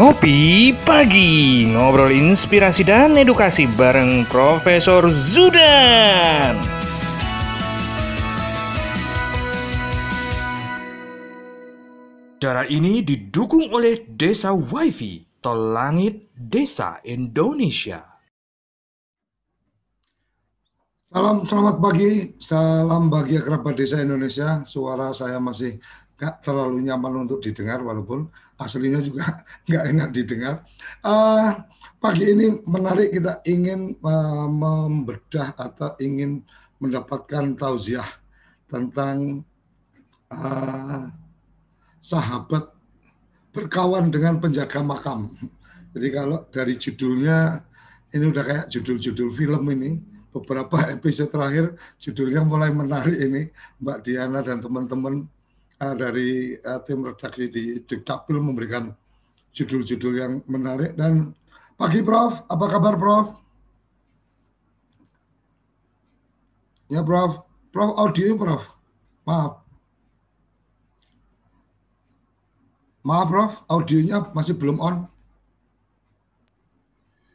Ngopi Pagi Ngobrol inspirasi dan edukasi bareng Profesor Zudan. Cara ini didukung oleh Desa Wifi Tol Langit Desa Indonesia. Salam selamat pagi, salam bahagia kerabat desa Indonesia. Suara saya masih gak terlalu nyaman untuk didengar walaupun aslinya juga nggak enak didengar. Uh, pagi ini menarik kita ingin uh, membedah atau ingin mendapatkan tausiah tentang uh, sahabat berkawan dengan penjaga makam. Jadi kalau dari judulnya ini udah kayak judul-judul film ini beberapa episode terakhir judulnya mulai menarik ini Mbak Diana dan teman-teman dari uh, tim redaksi di Dukcapil memberikan judul-judul yang menarik dan pagi Prof, apa kabar Prof? Ya Prof, Prof audio Prof, maaf. Maaf Prof, audionya masih belum on.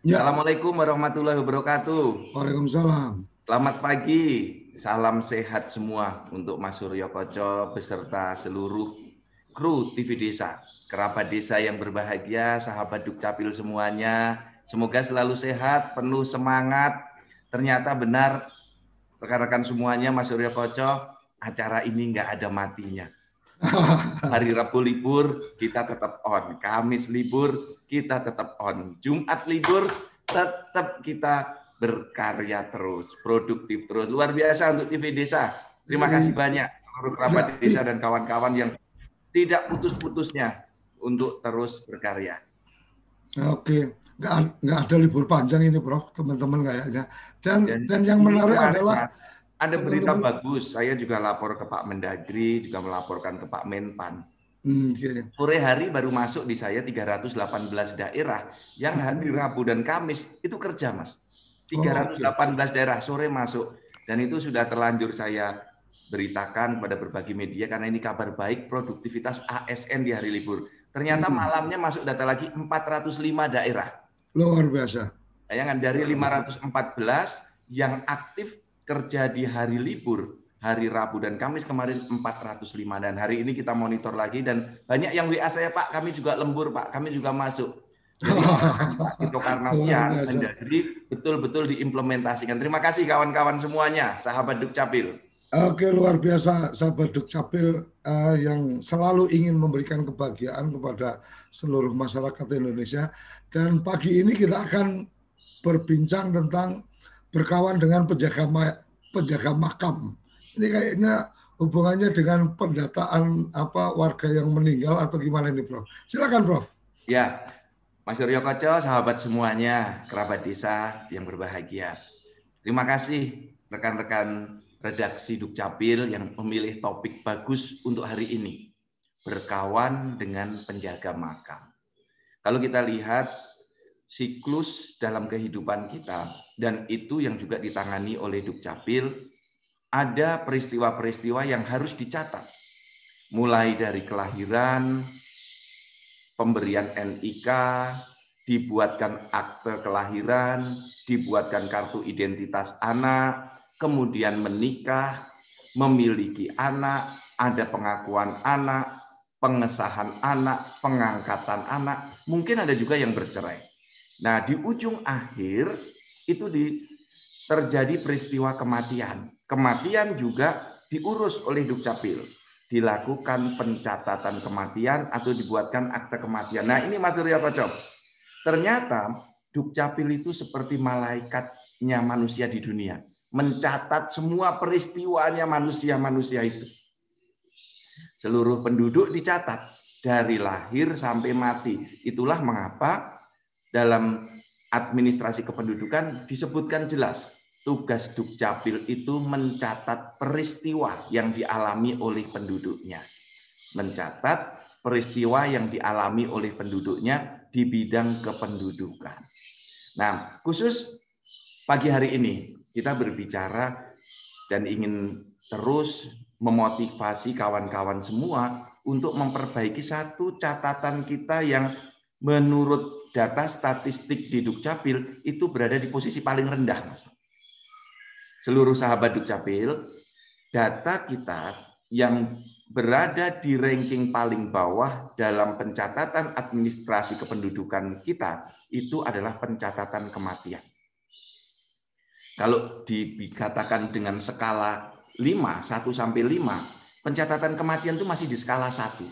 Ya. Assalamualaikum warahmatullahi wabarakatuh. Waalaikumsalam. Selamat pagi, salam sehat semua untuk Mas Suryo Koco beserta seluruh kru TV Desa, kerabat desa yang berbahagia, sahabat Dukcapil semuanya. Semoga selalu sehat, penuh semangat. Ternyata benar rekan-rekan semuanya Mas Suryo Koco, acara ini nggak ada matinya. Hari Rabu libur, kita tetap on. Kamis libur, kita tetap on. Jumat libur, tetap kita berkarya terus, produktif terus. Luar biasa untuk TV Desa. Terima kasih banyak seluruh kerabat ya. desa dan kawan-kawan yang tidak putus-putusnya untuk terus berkarya. Oke, nggak nggak ada libur panjang ini, Prof. Teman-teman kayaknya. Dan dan, dan yang menarik adalah ada berita teman -teman. bagus. Saya juga lapor ke Pak Mendagri, juga melaporkan ke Pak Menpan. Hmm, okay. Sore hari baru masuk di saya 318 daerah yang hari Rabu dan Kamis itu kerja, Mas. 318 oh, okay. daerah sore masuk dan itu sudah terlanjur saya beritakan pada berbagai media karena ini kabar baik produktivitas ASN di hari libur. Ternyata hmm. malamnya masuk data lagi 405 daerah. Luar biasa. Bayangan dari 514 yang aktif kerja di hari libur, hari Rabu dan Kamis kemarin 405 dan hari ini kita monitor lagi dan banyak yang WA saya Pak, kami juga lembur Pak, kami juga masuk. Jadi itu karena jadi betul-betul diimplementasikan. Terima kasih kawan-kawan semuanya, sahabat Dukcapil. Oke luar biasa sahabat Dukcapil uh, yang selalu ingin memberikan kebahagiaan kepada seluruh masyarakat Indonesia dan pagi ini kita akan berbincang tentang berkawan dengan penjaga penjaga makam. Ini kayaknya hubungannya dengan pendataan apa warga yang meninggal atau gimana ini, Prof? Silakan, Prof. Ya, Mas Suryo Koco, sahabat semuanya, kerabat desa yang berbahagia. Terima kasih rekan-rekan redaksi Dukcapil yang memilih topik bagus untuk hari ini. Berkawan dengan penjaga makam. Kalau kita lihat siklus dalam kehidupan kita dan itu yang juga ditangani oleh Dukcapil ada peristiwa-peristiwa yang harus dicatat mulai dari kelahiran pemberian NIK dibuatkan akte kelahiran dibuatkan kartu identitas anak kemudian menikah memiliki anak ada pengakuan anak pengesahan anak pengangkatan anak mungkin ada juga yang bercerai Nah, di ujung akhir itu di, terjadi peristiwa kematian. Kematian juga diurus oleh Dukcapil. Dilakukan pencatatan kematian atau dibuatkan akte kematian. Nah, ini Mas Surya Kocok. Ternyata Dukcapil itu seperti malaikatnya manusia di dunia. Mencatat semua peristiwanya manusia-manusia itu. Seluruh penduduk dicatat dari lahir sampai mati. Itulah mengapa dalam administrasi kependudukan disebutkan jelas tugas Dukcapil itu mencatat peristiwa yang dialami oleh penduduknya. Mencatat peristiwa yang dialami oleh penduduknya di bidang kependudukan. Nah, khusus pagi hari ini kita berbicara dan ingin terus memotivasi kawan-kawan semua untuk memperbaiki satu catatan kita yang menurut data statistik di Dukcapil itu berada di posisi paling rendah, Mas. Seluruh sahabat Dukcapil, data kita yang berada di ranking paling bawah dalam pencatatan administrasi kependudukan kita itu adalah pencatatan kematian. Kalau dikatakan dengan skala 5, 1 sampai 5, pencatatan kematian itu masih di skala 1.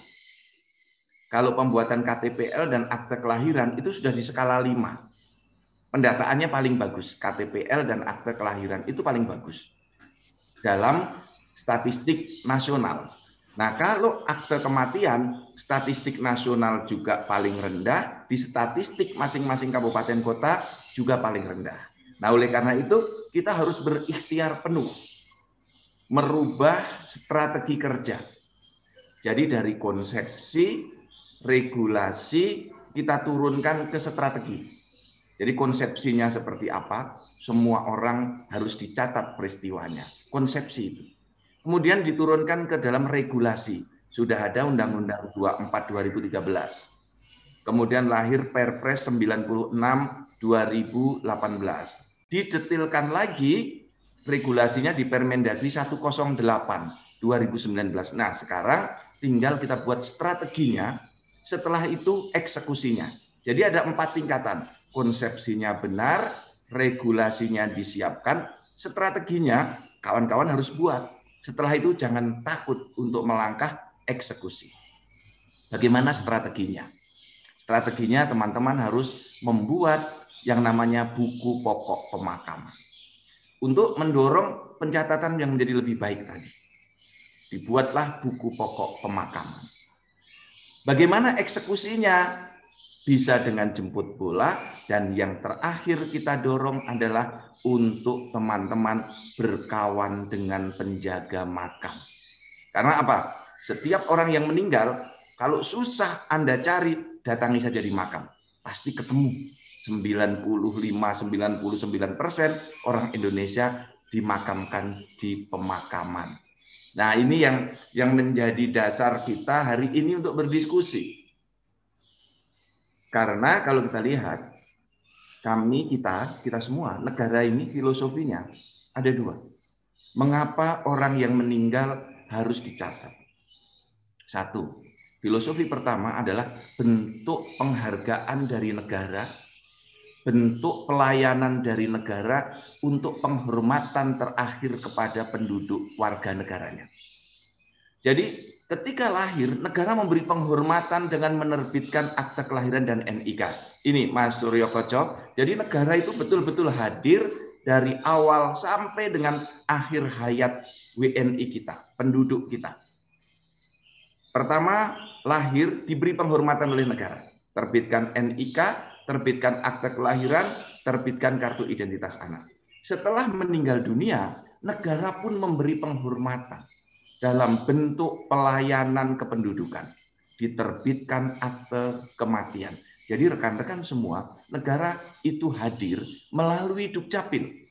Kalau pembuatan KTPL dan akte kelahiran itu sudah di skala 5. Pendataannya paling bagus. KTPL dan akte kelahiran itu paling bagus. Dalam statistik nasional. Nah, kalau akte kematian, statistik nasional juga paling rendah, di statistik masing-masing kabupaten kota juga paling rendah. Nah, oleh karena itu kita harus berikhtiar penuh merubah strategi kerja. Jadi dari konsepsi, regulasi kita turunkan ke strategi. Jadi konsepsinya seperti apa? Semua orang harus dicatat peristiwanya. Konsepsi itu. Kemudian diturunkan ke dalam regulasi. Sudah ada Undang-Undang 24 2013. Kemudian lahir Perpres 96 2018 didetilkan lagi regulasinya di Permendagri 108 2019. Nah, sekarang tinggal kita buat strateginya, setelah itu eksekusinya. Jadi ada empat tingkatan. Konsepsinya benar, regulasinya disiapkan, strateginya kawan-kawan harus buat. Setelah itu jangan takut untuk melangkah eksekusi. Bagaimana strateginya? Strateginya teman-teman harus membuat yang namanya buku pokok pemakaman. Untuk mendorong pencatatan yang menjadi lebih baik tadi. Dibuatlah buku pokok pemakaman. Bagaimana eksekusinya? Bisa dengan jemput bola dan yang terakhir kita dorong adalah untuk teman-teman berkawan dengan penjaga makam. Karena apa? Setiap orang yang meninggal, kalau susah Anda cari, datangi saja di makam. Pasti ketemu 95-99 persen orang Indonesia dimakamkan di pemakaman. Nah ini yang yang menjadi dasar kita hari ini untuk berdiskusi. Karena kalau kita lihat, kami kita kita semua negara ini filosofinya ada dua. Mengapa orang yang meninggal harus dicatat? Satu, filosofi pertama adalah bentuk penghargaan dari negara bentuk pelayanan dari negara untuk penghormatan terakhir kepada penduduk warga negaranya. Jadi ketika lahir, negara memberi penghormatan dengan menerbitkan akta kelahiran dan NIK. Ini Mas Suryo Koco. Jadi negara itu betul-betul hadir dari awal sampai dengan akhir hayat WNI kita, penduduk kita. Pertama, lahir diberi penghormatan oleh negara. Terbitkan NIK, terbitkan akte kelahiran, terbitkan kartu identitas anak. Setelah meninggal dunia, negara pun memberi penghormatan dalam bentuk pelayanan kependudukan. Diterbitkan akte kematian. Jadi rekan-rekan semua, negara itu hadir melalui Dukcapil.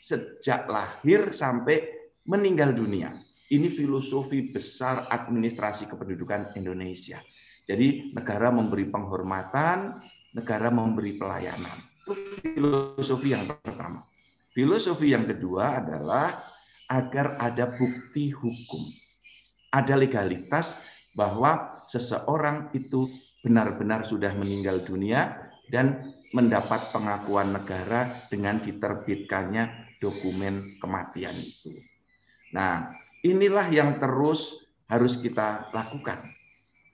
Sejak lahir sampai meninggal dunia. Ini filosofi besar administrasi kependudukan Indonesia. Jadi negara memberi penghormatan, negara memberi pelayanan. Itu filosofi yang pertama. Filosofi yang kedua adalah agar ada bukti hukum. Ada legalitas bahwa seseorang itu benar-benar sudah meninggal dunia dan mendapat pengakuan negara dengan diterbitkannya dokumen kematian itu. Nah, inilah yang terus harus kita lakukan.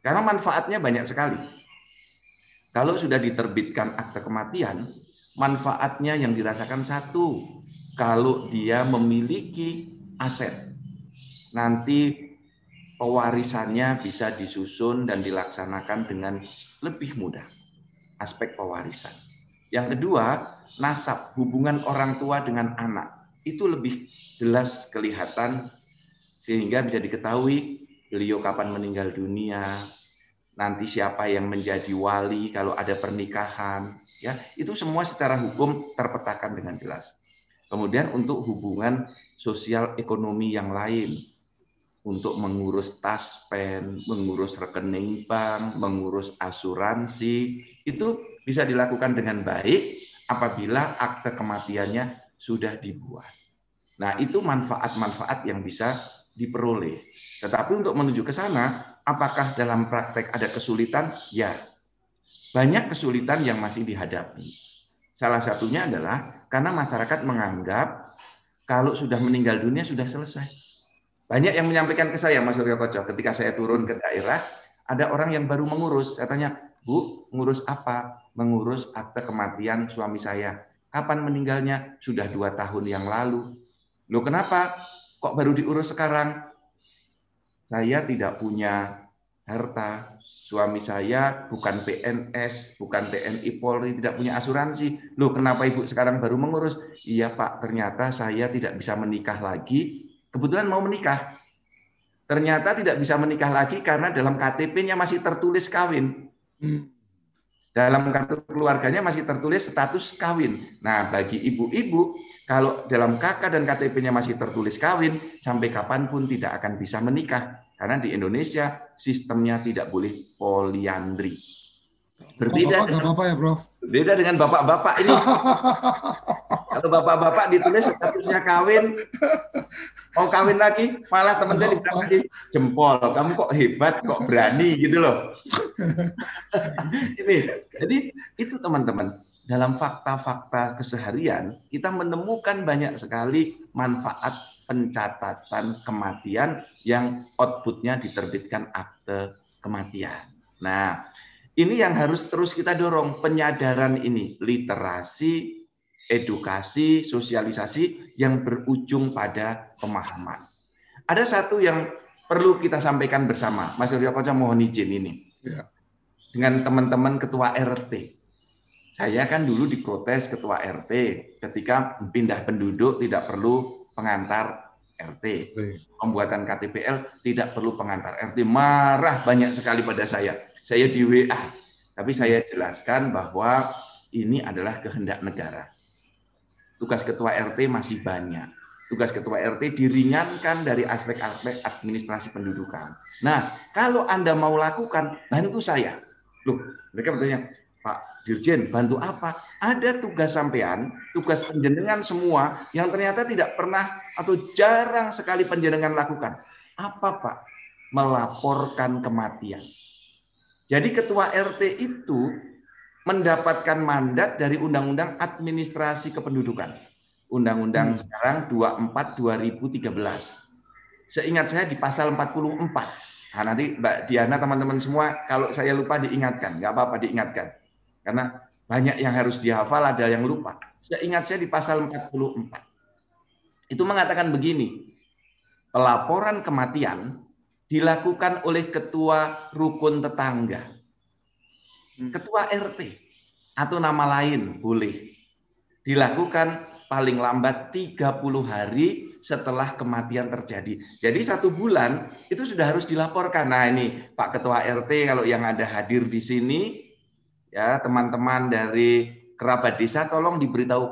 Karena manfaatnya banyak sekali. Kalau sudah diterbitkan akte kematian, manfaatnya yang dirasakan satu, kalau dia memiliki aset. Nanti pewarisannya bisa disusun dan dilaksanakan dengan lebih mudah. Aspek pewarisan. Yang kedua, nasab, hubungan orang tua dengan anak. Itu lebih jelas kelihatan sehingga bisa diketahui beliau kapan meninggal dunia, nanti siapa yang menjadi wali kalau ada pernikahan ya itu semua secara hukum terpetakan dengan jelas kemudian untuk hubungan sosial ekonomi yang lain untuk mengurus taspen, mengurus rekening bank, mengurus asuransi, itu bisa dilakukan dengan baik apabila akte kematiannya sudah dibuat. Nah, itu manfaat-manfaat yang bisa diperoleh. Tetapi untuk menuju ke sana, apakah dalam praktek ada kesulitan? Ya, banyak kesulitan yang masih dihadapi. Salah satunya adalah karena masyarakat menganggap kalau sudah meninggal dunia sudah selesai. Banyak yang menyampaikan ke saya, Mas Suryo Koco, ketika saya turun ke daerah, ada orang yang baru mengurus. Katanya, Bu, ngurus apa? Mengurus akte kematian suami saya. Kapan meninggalnya? Sudah dua tahun yang lalu. Loh kenapa? Kok baru diurus sekarang? Saya tidak punya harta. Suami saya bukan PNS, bukan TNI Polri, tidak punya asuransi. Loh kenapa ibu sekarang baru mengurus? Iya pak, ternyata saya tidak bisa menikah lagi. Kebetulan mau menikah. Ternyata tidak bisa menikah lagi karena dalam KTP-nya masih tertulis kawin. Hmm. Dalam kartu keluarganya masih tertulis status kawin. Nah, bagi ibu-ibu, kalau dalam KK dan KTP-nya masih tertulis kawin, sampai kapan pun tidak akan bisa menikah. Karena di Indonesia sistemnya tidak boleh poliandri. Berbeda bapak, dengan, bapak ya, Bro. Beda dengan bapak-bapak ini. Kalau bapak-bapak ditulis statusnya kawin, mau kawin lagi, malah teman saya dikasih jempol. Kamu kok hebat, kok berani gitu loh. ini, jadi itu teman-teman. Dalam fakta-fakta keseharian, kita menemukan banyak sekali manfaat pencatatan kematian yang outputnya diterbitkan akte kematian. Nah, ini yang harus terus kita dorong penyadaran ini, literasi, edukasi, sosialisasi yang berujung pada pemahaman. Ada satu yang perlu kita sampaikan bersama, Mas Surya Koca mohon izin ini. Ya. Dengan teman-teman ketua RT. Saya kan dulu diprotes ketua RT ketika pindah penduduk tidak perlu pengantar RT. Pembuatan KTPL tidak perlu pengantar RT. Marah banyak sekali pada saya saya di WA. Tapi saya jelaskan bahwa ini adalah kehendak negara. Tugas ketua RT masih banyak. Tugas ketua RT diringankan dari aspek-aspek administrasi pendudukan. Nah, kalau Anda mau lakukan, bantu saya. Loh, mereka bertanya, Pak Dirjen, bantu apa? Ada tugas sampean, tugas penjenengan semua yang ternyata tidak pernah atau jarang sekali penjenengan lakukan. Apa Pak? Melaporkan kematian. Jadi ketua RT itu mendapatkan mandat dari Undang-Undang Administrasi Kependudukan. Undang-Undang hmm. sekarang 24 2013. Seingat saya di pasal 44. Nah, nanti Mbak Diana teman-teman semua kalau saya lupa diingatkan, nggak apa-apa diingatkan. Karena banyak yang harus dihafal, ada yang lupa. Seingat saya di pasal 44. Itu mengatakan begini, pelaporan kematian dilakukan oleh ketua rukun tetangga. Hmm. Ketua RT atau nama lain boleh. Dilakukan paling lambat 30 hari setelah kematian terjadi. Jadi satu bulan itu sudah harus dilaporkan. Nah ini Pak Ketua RT kalau yang ada hadir di sini, ya teman-teman dari kerabat desa tolong diberitahu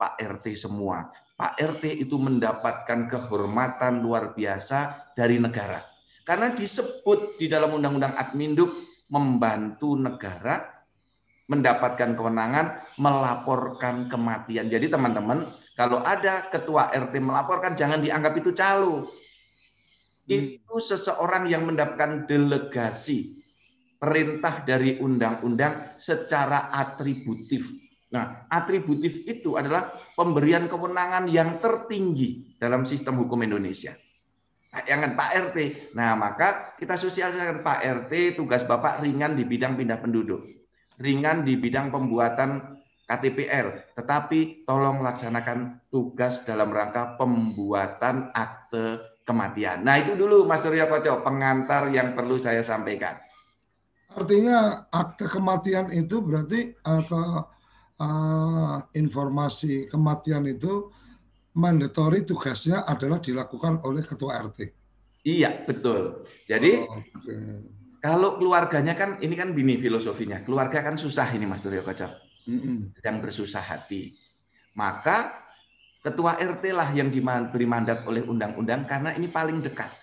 Pak RT semua. Pak RT itu mendapatkan kehormatan luar biasa dari negara karena disebut di dalam Undang-Undang Adminduk membantu negara mendapatkan kewenangan melaporkan kematian. Jadi teman-teman, kalau ada ketua RT melaporkan jangan dianggap itu calo. Hmm. Itu seseorang yang mendapatkan delegasi perintah dari undang-undang secara atributif. Nah, atributif itu adalah pemberian kewenangan yang tertinggi dalam sistem hukum Indonesia. Jangan Pak RT. Nah, maka kita sosialisasikan Pak RT tugas Bapak ringan di bidang pindah penduduk. Ringan di bidang pembuatan KTPR, tetapi tolong laksanakan tugas dalam rangka pembuatan akte kematian. Nah, itu dulu Mas Surya Koco, pengantar yang perlu saya sampaikan. Artinya akte kematian itu berarti atau uh, informasi kematian itu mandatory tugasnya adalah dilakukan oleh ketua RT. Iya, betul. Jadi oh, okay. kalau keluarganya kan ini kan bini filosofinya. Keluarga kan susah ini Mas Duryo Kocok. Mm -mm. Yang bersusah hati. Maka ketua RT lah yang diberi mandat oleh undang-undang karena ini paling dekat.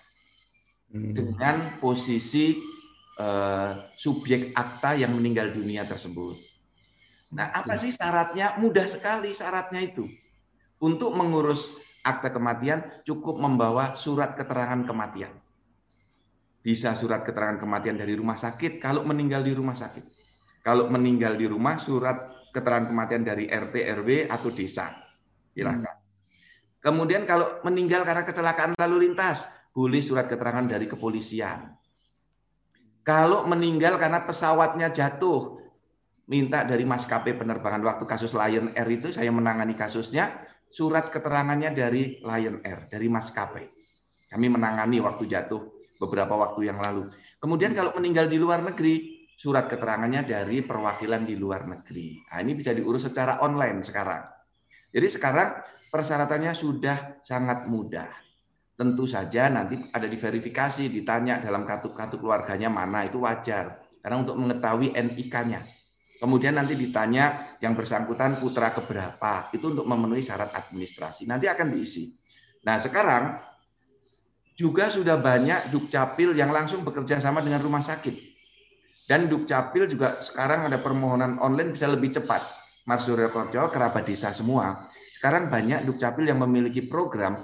hmm. dengan posisi uh, subjek akta yang meninggal dunia tersebut. Nah, apa sih syaratnya? Mudah sekali syaratnya itu. Untuk mengurus akta kematian cukup membawa surat keterangan kematian. Bisa surat keterangan kematian dari rumah sakit kalau meninggal di rumah sakit. Kalau meninggal di rumah surat keterangan kematian dari RT RW atau desa. Silahkan. Hmm. Kemudian kalau meninggal karena kecelakaan lalu lintas, boleh surat keterangan dari kepolisian. Kalau meninggal karena pesawatnya jatuh, minta dari maskapai penerbangan waktu kasus Lion Air itu saya menangani kasusnya, surat keterangannya dari Lion Air, dari maskapai. Kami menangani waktu jatuh beberapa waktu yang lalu. Kemudian kalau meninggal di luar negeri, surat keterangannya dari perwakilan di luar negeri. Nah, ini bisa diurus secara online sekarang. Jadi sekarang persyaratannya sudah sangat mudah. Tentu saja nanti ada diverifikasi, ditanya dalam kartu-kartu keluarganya mana, itu wajar. Karena untuk mengetahui NIK-nya. Kemudian nanti ditanya yang bersangkutan putra keberapa, itu untuk memenuhi syarat administrasi. Nanti akan diisi. Nah sekarang juga sudah banyak dukcapil yang langsung bekerja sama dengan rumah sakit. Dan dukcapil juga sekarang ada permohonan online bisa lebih cepat. Mas Suryo Korjo, kerabat desa semua. Sekarang banyak dukcapil yang memiliki program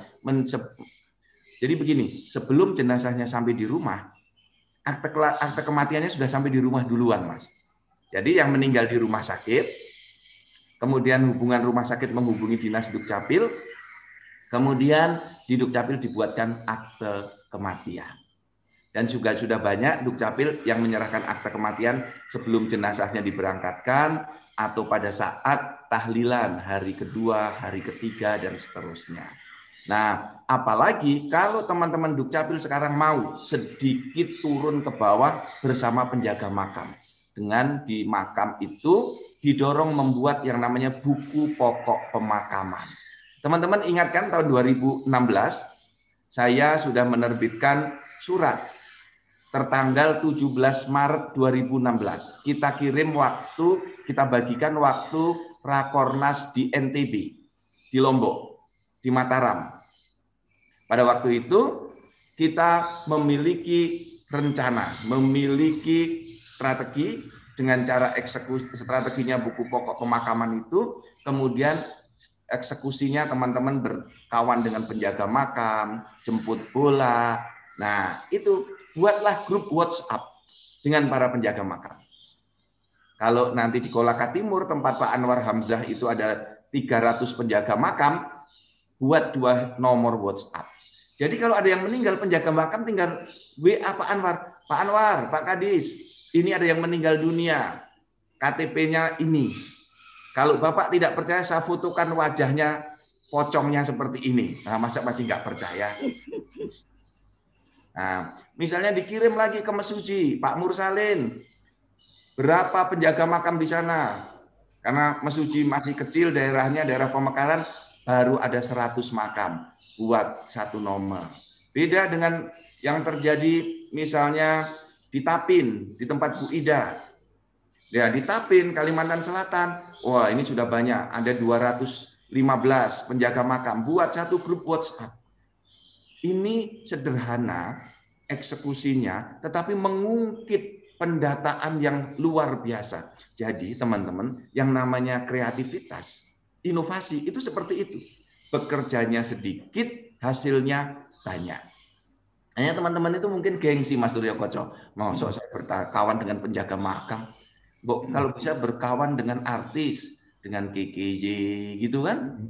jadi begini, sebelum jenazahnya sampai di rumah, akte, akte kematiannya sudah sampai di rumah duluan, Mas. Jadi yang meninggal di rumah sakit, kemudian hubungan rumah sakit menghubungi dinas Dukcapil, kemudian di Dukcapil dibuatkan akte kematian. Dan juga sudah banyak Dukcapil yang menyerahkan akte kematian sebelum jenazahnya diberangkatkan atau pada saat tahlilan hari kedua, hari ketiga, dan seterusnya. Nah, apalagi kalau teman-teman Dukcapil sekarang mau sedikit turun ke bawah bersama penjaga makam. Dengan di makam itu didorong membuat yang namanya buku pokok pemakaman. Teman-teman ingatkan tahun 2016 saya sudah menerbitkan surat tertanggal 17 Maret 2016. Kita kirim waktu, kita bagikan waktu Rakornas di NTB, di Lombok, di Mataram. Pada waktu itu kita memiliki rencana, memiliki strategi dengan cara eksekusi strateginya buku pokok pemakaman itu, kemudian eksekusinya teman-teman berkawan dengan penjaga makam, jemput bola. Nah, itu buatlah grup WhatsApp dengan para penjaga makam. Kalau nanti di Kolaka Timur tempat Pak Anwar Hamzah itu ada 300 penjaga makam, buat dua nomor WhatsApp. Jadi kalau ada yang meninggal penjaga makam tinggal WA Pak Anwar, Pak Anwar, Pak Kadis, ini ada yang meninggal dunia, KTP-nya ini. Kalau Bapak tidak percaya, saya fotokan wajahnya, pocongnya seperti ini. Nah, masa masih nggak percaya? Nah, misalnya dikirim lagi ke Mesuji, Pak Mursalin, berapa penjaga makam di sana? Karena Mesuji masih kecil daerahnya, daerah pemekaran, baru ada 100 makam buat satu nomor. Beda dengan yang terjadi misalnya di Tapin, di tempat Bu Ida. Ya, di Tapin, Kalimantan Selatan, wah ini sudah banyak, ada 215 penjaga makam buat satu grup WhatsApp. Ini sederhana eksekusinya, tetapi mengungkit pendataan yang luar biasa. Jadi teman-teman, yang namanya kreativitas inovasi itu seperti itu. Bekerjanya sedikit, hasilnya banyak. Hanya teman-teman itu mungkin gengsi Mas Suryo Koco. Mau saya berkawan dengan penjaga makam. Bok, kalau bisa berkawan dengan artis, dengan KKJ gitu kan?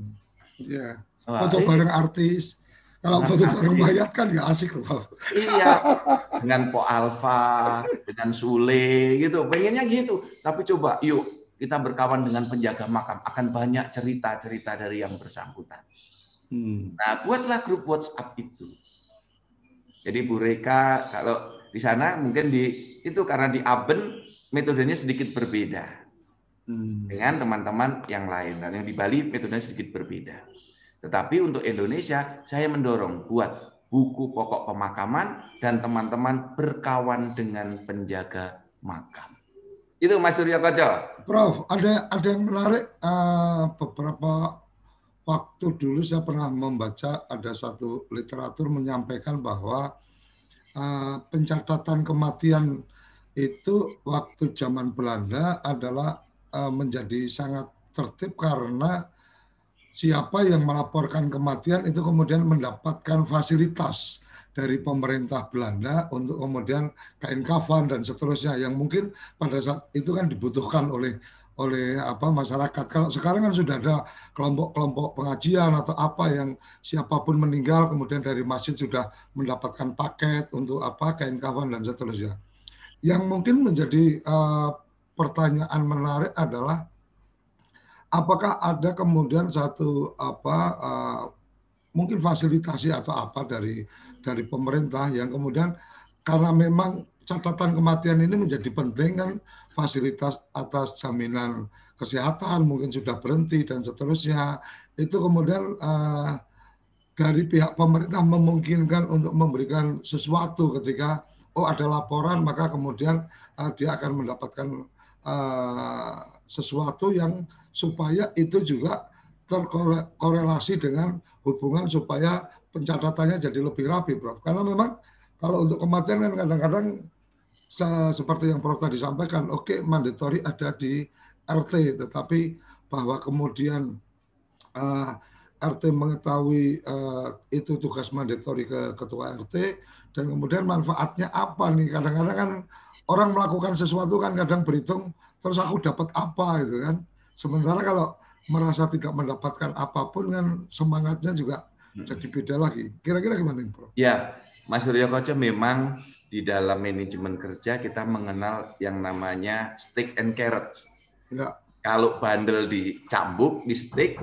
Iya. Foto bareng artis. Kalau foto bareng mayat kan nggak asik loh. Iya. Dengan Po Alfa, dengan Sule gitu. Pengennya gitu. Tapi coba yuk kita berkawan dengan penjaga makam akan banyak cerita-cerita dari yang bersangkutan. Hmm. Nah, buatlah grup WhatsApp itu. Jadi Bu Reka kalau di sana mungkin di itu karena di Aben metodenya sedikit berbeda hmm. dengan teman-teman yang lain. Dan yang di Bali metodenya sedikit berbeda. Tetapi untuk Indonesia saya mendorong buat buku pokok pemakaman dan teman-teman berkawan dengan penjaga makam. Itu Mas Surya Koco. Prof, ada ada yang menarik uh, beberapa waktu dulu saya pernah membaca ada satu literatur menyampaikan bahwa uh, pencatatan kematian itu waktu zaman Belanda adalah uh, menjadi sangat tertib karena siapa yang melaporkan kematian itu kemudian mendapatkan fasilitas dari pemerintah Belanda untuk kemudian kain kafan dan seterusnya yang mungkin pada saat itu kan dibutuhkan oleh oleh apa masyarakat. Kalau sekarang kan sudah ada kelompok-kelompok pengajian atau apa yang siapa pun meninggal kemudian dari masjid sudah mendapatkan paket untuk apa kain kafan dan seterusnya. Yang mungkin menjadi uh, pertanyaan menarik adalah apakah ada kemudian satu apa uh, mungkin fasilitasi atau apa dari dari pemerintah yang kemudian karena memang catatan kematian ini menjadi penting kan fasilitas atas jaminan kesehatan mungkin sudah berhenti dan seterusnya itu kemudian uh, dari pihak pemerintah memungkinkan untuk memberikan sesuatu ketika oh ada laporan maka kemudian uh, dia akan mendapatkan uh, sesuatu yang supaya itu juga terkorelasi dengan hubungan supaya pencatatannya jadi lebih rapi, Prof. Karena memang kalau untuk kematian kan kadang-kadang seperti yang Prof tadi sampaikan, oke okay, mandatory ada di RT, tetapi bahwa kemudian uh, eh, RT mengetahui uh, itu tugas mandatory ke ketua RT dan kemudian manfaatnya apa nih? Kadang-kadang kan orang melakukan sesuatu kan kadang berhitung terus aku dapat apa gitu kan. Sementara kalau merasa tidak mendapatkan apa pun kan semangatnya juga hmm. jadi beda lagi. Kira-kira gimana, Prof? Ya, Mas Suryo Koco memang di dalam manajemen kerja kita mengenal yang namanya stick and carrots. Ya. Kalau bandel dicambuk, di stick,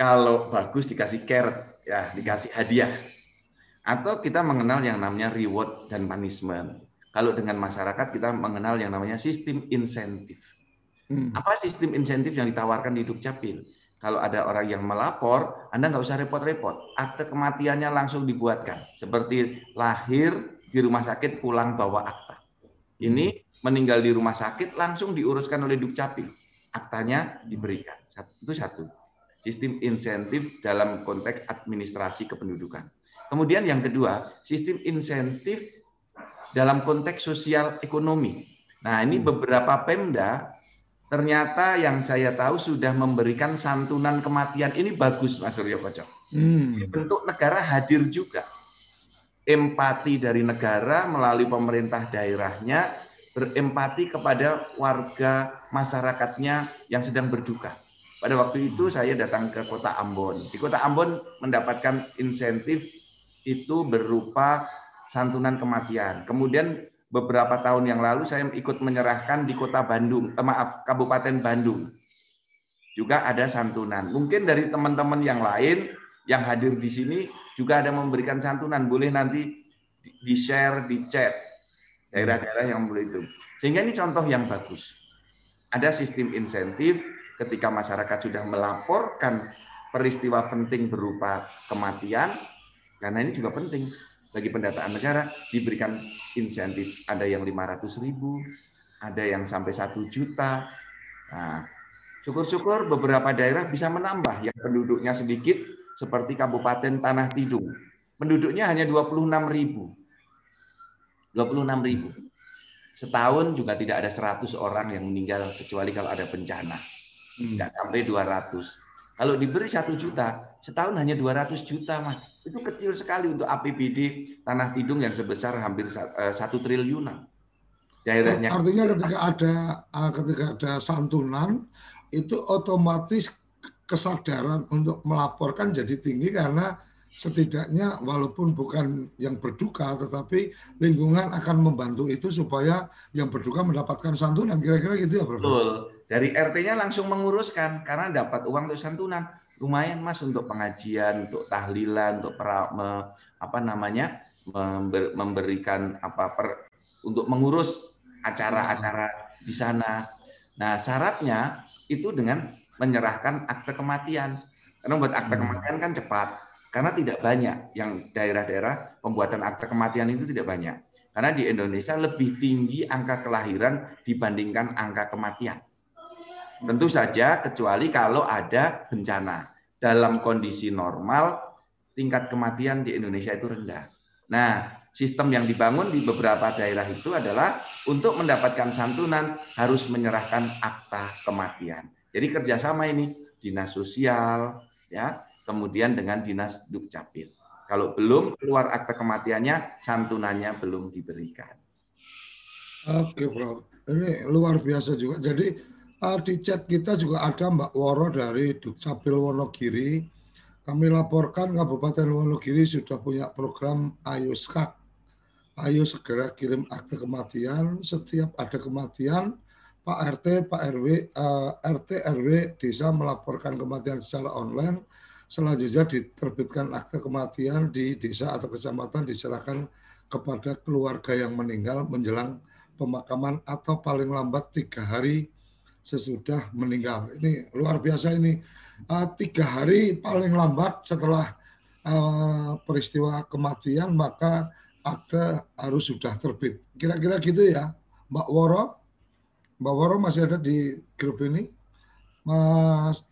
kalau bagus dikasih carrot, ya dikasih hadiah. Atau kita mengenal yang namanya reward dan punishment. Kalau dengan masyarakat kita mengenal yang namanya sistem insentif. Hmm. Apa sistem insentif yang ditawarkan di Dukcapil? Kalau ada orang yang melapor, Anda nggak usah repot-repot. Akte kematiannya langsung dibuatkan. Seperti lahir, di rumah sakit pulang bawa akta. Ini meninggal di rumah sakit langsung diuruskan oleh Dukcapil. Aktanya diberikan. Itu satu. Sistem insentif dalam konteks administrasi kependudukan. Kemudian yang kedua, sistem insentif dalam konteks sosial ekonomi. Nah, ini hmm. beberapa Pemda ternyata yang saya tahu sudah memberikan santunan kematian. Ini bagus, Mas Suryo Kocok. Hmm. Bentuk negara hadir juga empati dari negara melalui pemerintah daerahnya berempati kepada warga masyarakatnya yang sedang berduka. Pada waktu itu saya datang ke kota Ambon. Di kota Ambon mendapatkan insentif itu berupa santunan kematian. Kemudian beberapa tahun yang lalu saya ikut menyerahkan di kota Bandung, eh, maaf, Kabupaten Bandung. Juga ada santunan. Mungkin dari teman-teman yang lain yang hadir di sini juga ada memberikan santunan. Boleh nanti di-share di chat daerah-daerah yang boleh itu. Sehingga ini contoh yang bagus. Ada sistem insentif ketika masyarakat sudah melaporkan peristiwa penting berupa kematian, karena ini juga penting bagi pendataan negara diberikan insentif. Ada yang 500 ribu, ada yang sampai satu juta. Nah, syukur-syukur beberapa daerah bisa menambah yang penduduknya sedikit seperti Kabupaten Tanah Tidung. Penduduknya hanya 26 ribu. 26 ribu. Setahun juga tidak ada 100 orang yang meninggal kecuali kalau ada bencana. Hmm. Tidak sampai 200. Kalau diberi satu juta, setahun hanya 200 juta, Mas. Itu kecil sekali untuk APBD Tanah Tidung yang sebesar hampir eh, satu triliunan. Daerahnya. Artinya ketika ada eh, ketika ada santunan itu otomatis kesadaran untuk melaporkan jadi tinggi karena setidaknya walaupun bukan yang berduka tetapi lingkungan akan membantu itu supaya yang berduka mendapatkan santunan kira-kira gitu ya Prof. Betul. Dari RT-nya langsung menguruskan karena dapat uang untuk santunan. Lumayan Mas untuk pengajian, untuk tahlilan, untuk pra, me, apa namanya? Member, memberikan apa per, untuk mengurus acara-acara di sana. Nah, syaratnya itu dengan menyerahkan akte kematian. Karena buat akte hmm. kematian kan cepat. Karena tidak banyak yang daerah-daerah pembuatan akte kematian itu tidak banyak. Karena di Indonesia lebih tinggi angka kelahiran dibandingkan angka kematian. Tentu saja kecuali kalau ada bencana. Dalam kondisi normal tingkat kematian di Indonesia itu rendah. Nah, sistem yang dibangun di beberapa daerah itu adalah untuk mendapatkan santunan harus menyerahkan akta kematian. Jadi kerjasama ini dinas sosial, ya, kemudian dengan dinas dukcapil. Kalau belum keluar akta kematiannya, santunannya belum diberikan. Oke, Prof. Ini luar biasa juga. Jadi uh, di chat kita juga ada Mbak Woro dari Dukcapil Wonogiri. Kami laporkan Kabupaten Wonogiri sudah punya program Ayo Skak. Ayo segera kirim akte kematian. Setiap ada kematian, Pak RT, Pak RW, uh, RT, RW desa melaporkan kematian secara online Selanjutnya diterbitkan akte kematian di desa atau kecamatan diserahkan kepada keluarga yang meninggal menjelang pemakaman atau paling lambat tiga hari sesudah meninggal. Ini luar biasa ini uh, tiga hari paling lambat setelah uh, peristiwa kematian maka akte harus sudah terbit. Kira-kira gitu ya, Mbak Woro. Mbak Woro masih ada di grup ini. Mas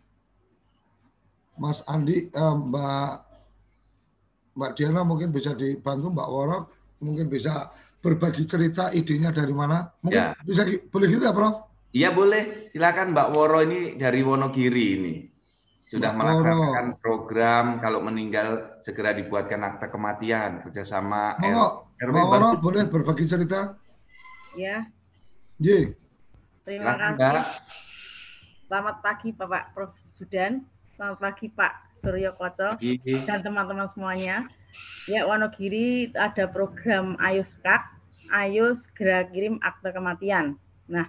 Mas Andi, eh, Mbak Mbak Diana mungkin bisa dibantu Mbak Woro, mungkin bisa berbagi cerita idenya dari mana? Mungkin ya. bisa boleh gitu ya, Prof? Iya boleh, silakan Mbak Woro ini dari Wonogiri ini sudah Mbak melaksanakan Woro. program kalau meninggal segera dibuatkan akta kematian kerjasama RW Mbak Woro boleh berbagi cerita? Ya. Ye. Terima kasih. Selamat pagi Bapak Prof. Sudan. Selamat pagi Pak Suryo Koco dan teman-teman semuanya. Ya Wonogiri ada program Ayo Skak, Ayo segera kirim akte kematian. Nah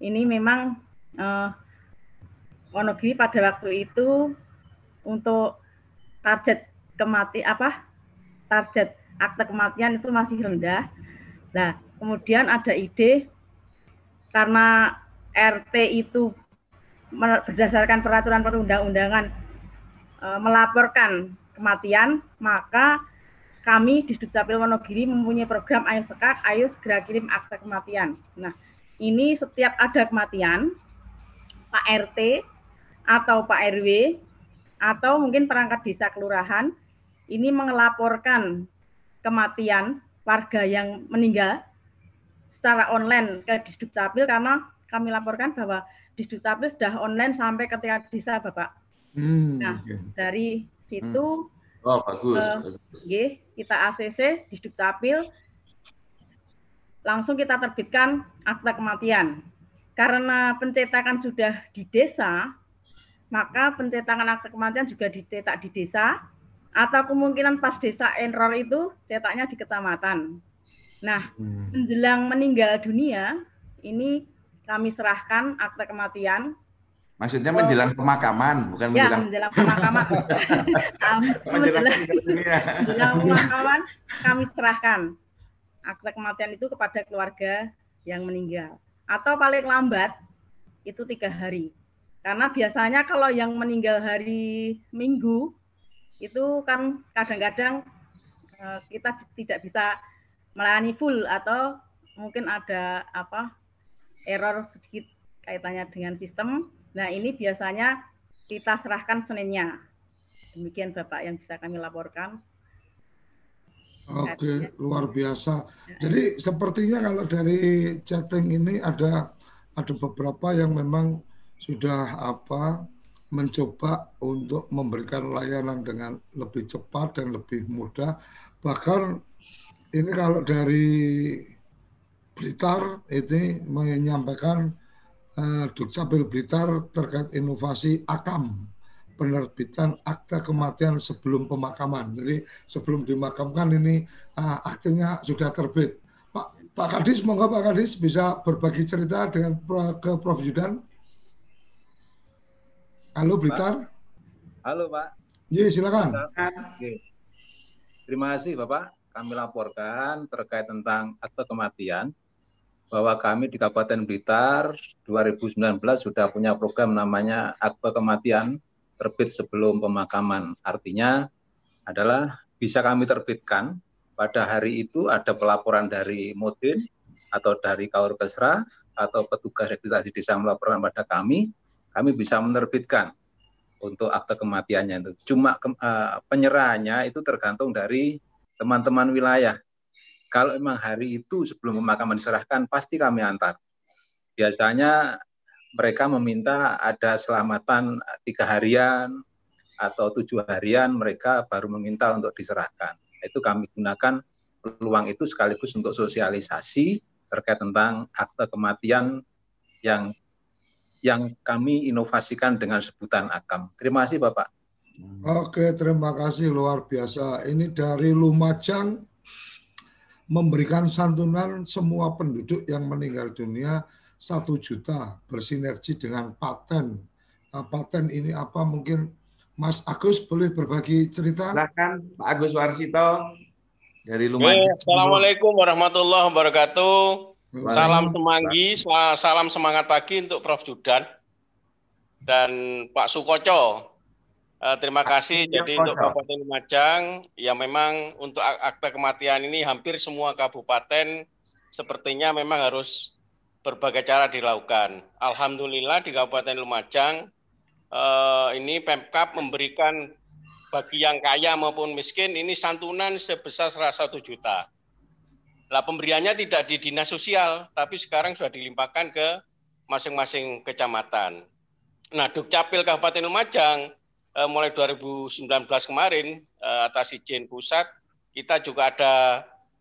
ini memang eh, Wonogiri pada waktu itu untuk target kemati apa target akte kematian itu masih rendah. Nah kemudian ada ide karena RT itu berdasarkan peraturan perundang-undangan e, melaporkan kematian, maka kami di Dukcapil Wonogiri mempunyai program Ayo Sekak, Ayo segera kirim akta kematian. Nah, ini setiap ada kematian, Pak RT atau Pak RW atau mungkin perangkat desa kelurahan ini melaporkan kematian warga yang meninggal secara online ke Disdukcapil karena kami laporkan bahwa di Dukcapil sudah online sampai ke tingkat desa, Bapak. Hmm, nah, dari situ hmm. Oh, bagus. Uh, okay, kita ACC di Dukcapil langsung kita terbitkan akta kematian. Karena pencetakan sudah di desa, maka pencetakan akta kematian juga dicetak di desa atau kemungkinan pas desa error itu cetaknya di kecamatan. Nah, hmm. menjelang meninggal dunia ini kami serahkan akte kematian. Maksudnya menjelang pemakaman, bukan ya, menjelang, menjelang pemakaman. menjelang, menjelang pemakaman kami serahkan akte kematian itu kepada keluarga yang meninggal. Atau paling lambat itu tiga hari. Karena biasanya kalau yang meninggal hari Minggu itu kan kadang-kadang eh, kita tidak bisa melayani full atau mungkin ada apa error sedikit kaitannya dengan sistem. Nah, ini biasanya kita serahkan Seninnya. Demikian Bapak yang bisa kami laporkan. Oke, luar biasa. Jadi sepertinya kalau dari chatting ini ada ada beberapa yang memang sudah apa mencoba untuk memberikan layanan dengan lebih cepat dan lebih mudah. Bahkan ini kalau dari Blitar ini menyampaikan uh, Dukcapil Blitar terkait inovasi AKAM penerbitan akta kematian sebelum pemakaman. Jadi sebelum dimakamkan ini uh, aktenya sudah terbit. Pak Pak Kadis, monggo Pak Kadis bisa berbagi cerita dengan ke Prof Yudan. Halo Blitar. Halo Pak. Iya silakan. Terima kasih Bapak. Kami laporkan terkait tentang akta kematian bahwa kami di Kabupaten Blitar 2019 sudah punya program namanya akte kematian terbit sebelum pemakaman. Artinya adalah bisa kami terbitkan pada hari itu ada pelaporan dari Modin atau dari Kaur Kesra atau petugas registrasi desa melaporkan pada kami, kami bisa menerbitkan untuk akte kematiannya itu. Cuma uh, penyerahannya itu tergantung dari teman-teman wilayah kalau memang hari itu sebelum pemakaman diserahkan pasti kami antar. Biasanya mereka meminta ada selamatan tiga harian atau tujuh harian mereka baru meminta untuk diserahkan. Itu kami gunakan peluang itu sekaligus untuk sosialisasi terkait tentang akte kematian yang yang kami inovasikan dengan sebutan akam. Terima kasih Bapak. Oke, terima kasih luar biasa. Ini dari Lumajang memberikan santunan semua penduduk yang meninggal dunia satu juta bersinergi dengan paten. Nah, paten ini apa mungkin Mas Agus boleh berbagi cerita? Silakan Pak Agus Warsito dari Lumajang. Assalamualaikum warahmatullahi wabarakatuh. Salam semanggi, salam semangat pagi untuk Prof. Judan dan Pak Sukoco. Uh, terima kasih. Jadi untuk Kabupaten Lumajang, ya memang untuk akta kematian ini hampir semua kabupaten sepertinya memang harus berbagai cara dilakukan. Alhamdulillah di Kabupaten Lumajang uh, ini Pemkap memberikan bagi yang kaya maupun miskin ini santunan sebesar 101 juta. Lah pemberiannya tidak di dinas sosial, tapi sekarang sudah dilimpahkan ke masing-masing kecamatan. Nah, Dukcapil Kabupaten Lumajang eh, mulai 2019 kemarin eh, atas izin pusat kita juga ada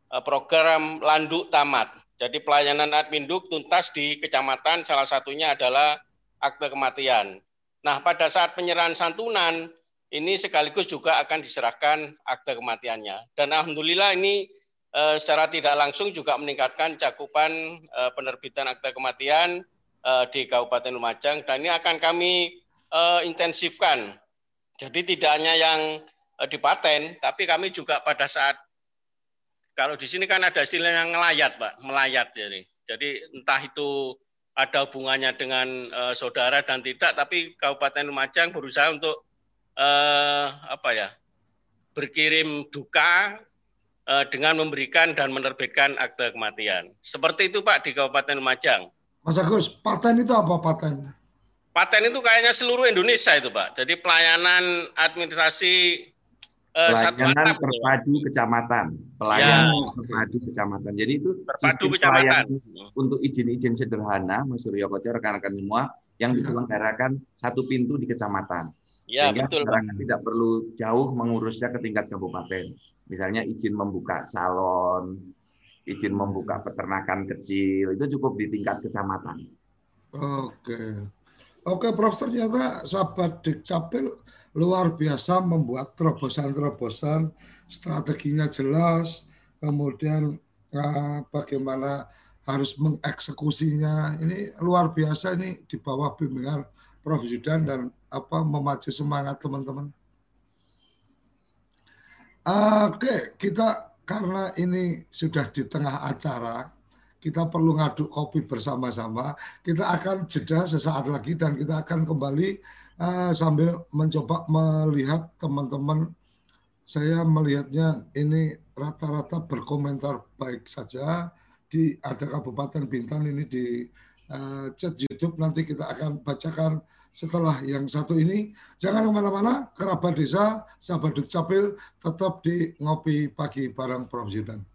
eh, program landuk tamat. Jadi pelayanan adminduk tuntas di kecamatan salah satunya adalah akte kematian. Nah, pada saat penyerahan santunan ini sekaligus juga akan diserahkan akte kematiannya. Dan alhamdulillah ini eh, secara tidak langsung juga meningkatkan cakupan eh, penerbitan akte kematian di Kabupaten Lumajang dan ini akan kami intensifkan jadi tidak hanya yang uh, dipaten, tapi kami juga pada saat kalau di sini kan ada istilah yang ngelayat, Pak, melayat jadi. Jadi entah itu ada hubungannya dengan uh, saudara dan tidak, tapi Kabupaten Lumajang berusaha untuk uh, apa ya berkirim duka dengan memberikan dan menerbitkan akte kematian. Seperti itu Pak di Kabupaten Lumajang. Mas Agus, paten itu apa paten? Paten itu kayaknya seluruh Indonesia itu Pak. Jadi pelayanan administrasi eh, pelayanan satu terpadu kecamatan, pelayanan ya. terpadu kecamatan. Jadi itu terpadu kecamatan untuk izin-izin sederhana, Mas Suryo Koco, rekan-rekan semua yang ya. diselenggarakan satu pintu di kecamatan. Ya, Sehingga betul, masyarakat tidak perlu jauh mengurusnya ke tingkat kabupaten. Misalnya izin membuka salon, izin membuka peternakan kecil, itu cukup di tingkat kecamatan. Oke. Oke, Prof. Ternyata sahabat Dukcapil luar biasa membuat terobosan-terobosan, strateginya jelas, kemudian eh, bagaimana harus mengeksekusinya. Ini luar biasa ini di bawah bimbingan Prof. Yudan dan apa memacu semangat teman-teman. Oke, kita karena ini sudah di tengah acara, kita perlu ngaduk kopi bersama-sama. Kita akan jeda sesaat lagi dan kita akan kembali uh, sambil mencoba melihat teman-teman. Saya melihatnya ini rata-rata berkomentar baik saja di ada Kabupaten Bintan ini di uh, chat YouTube nanti kita akan bacakan setelah yang satu ini. Jangan ke mana-mana, kerabat desa, sahabat Dukcapil, tetap di Ngopi Pagi bareng Prof. Zudan.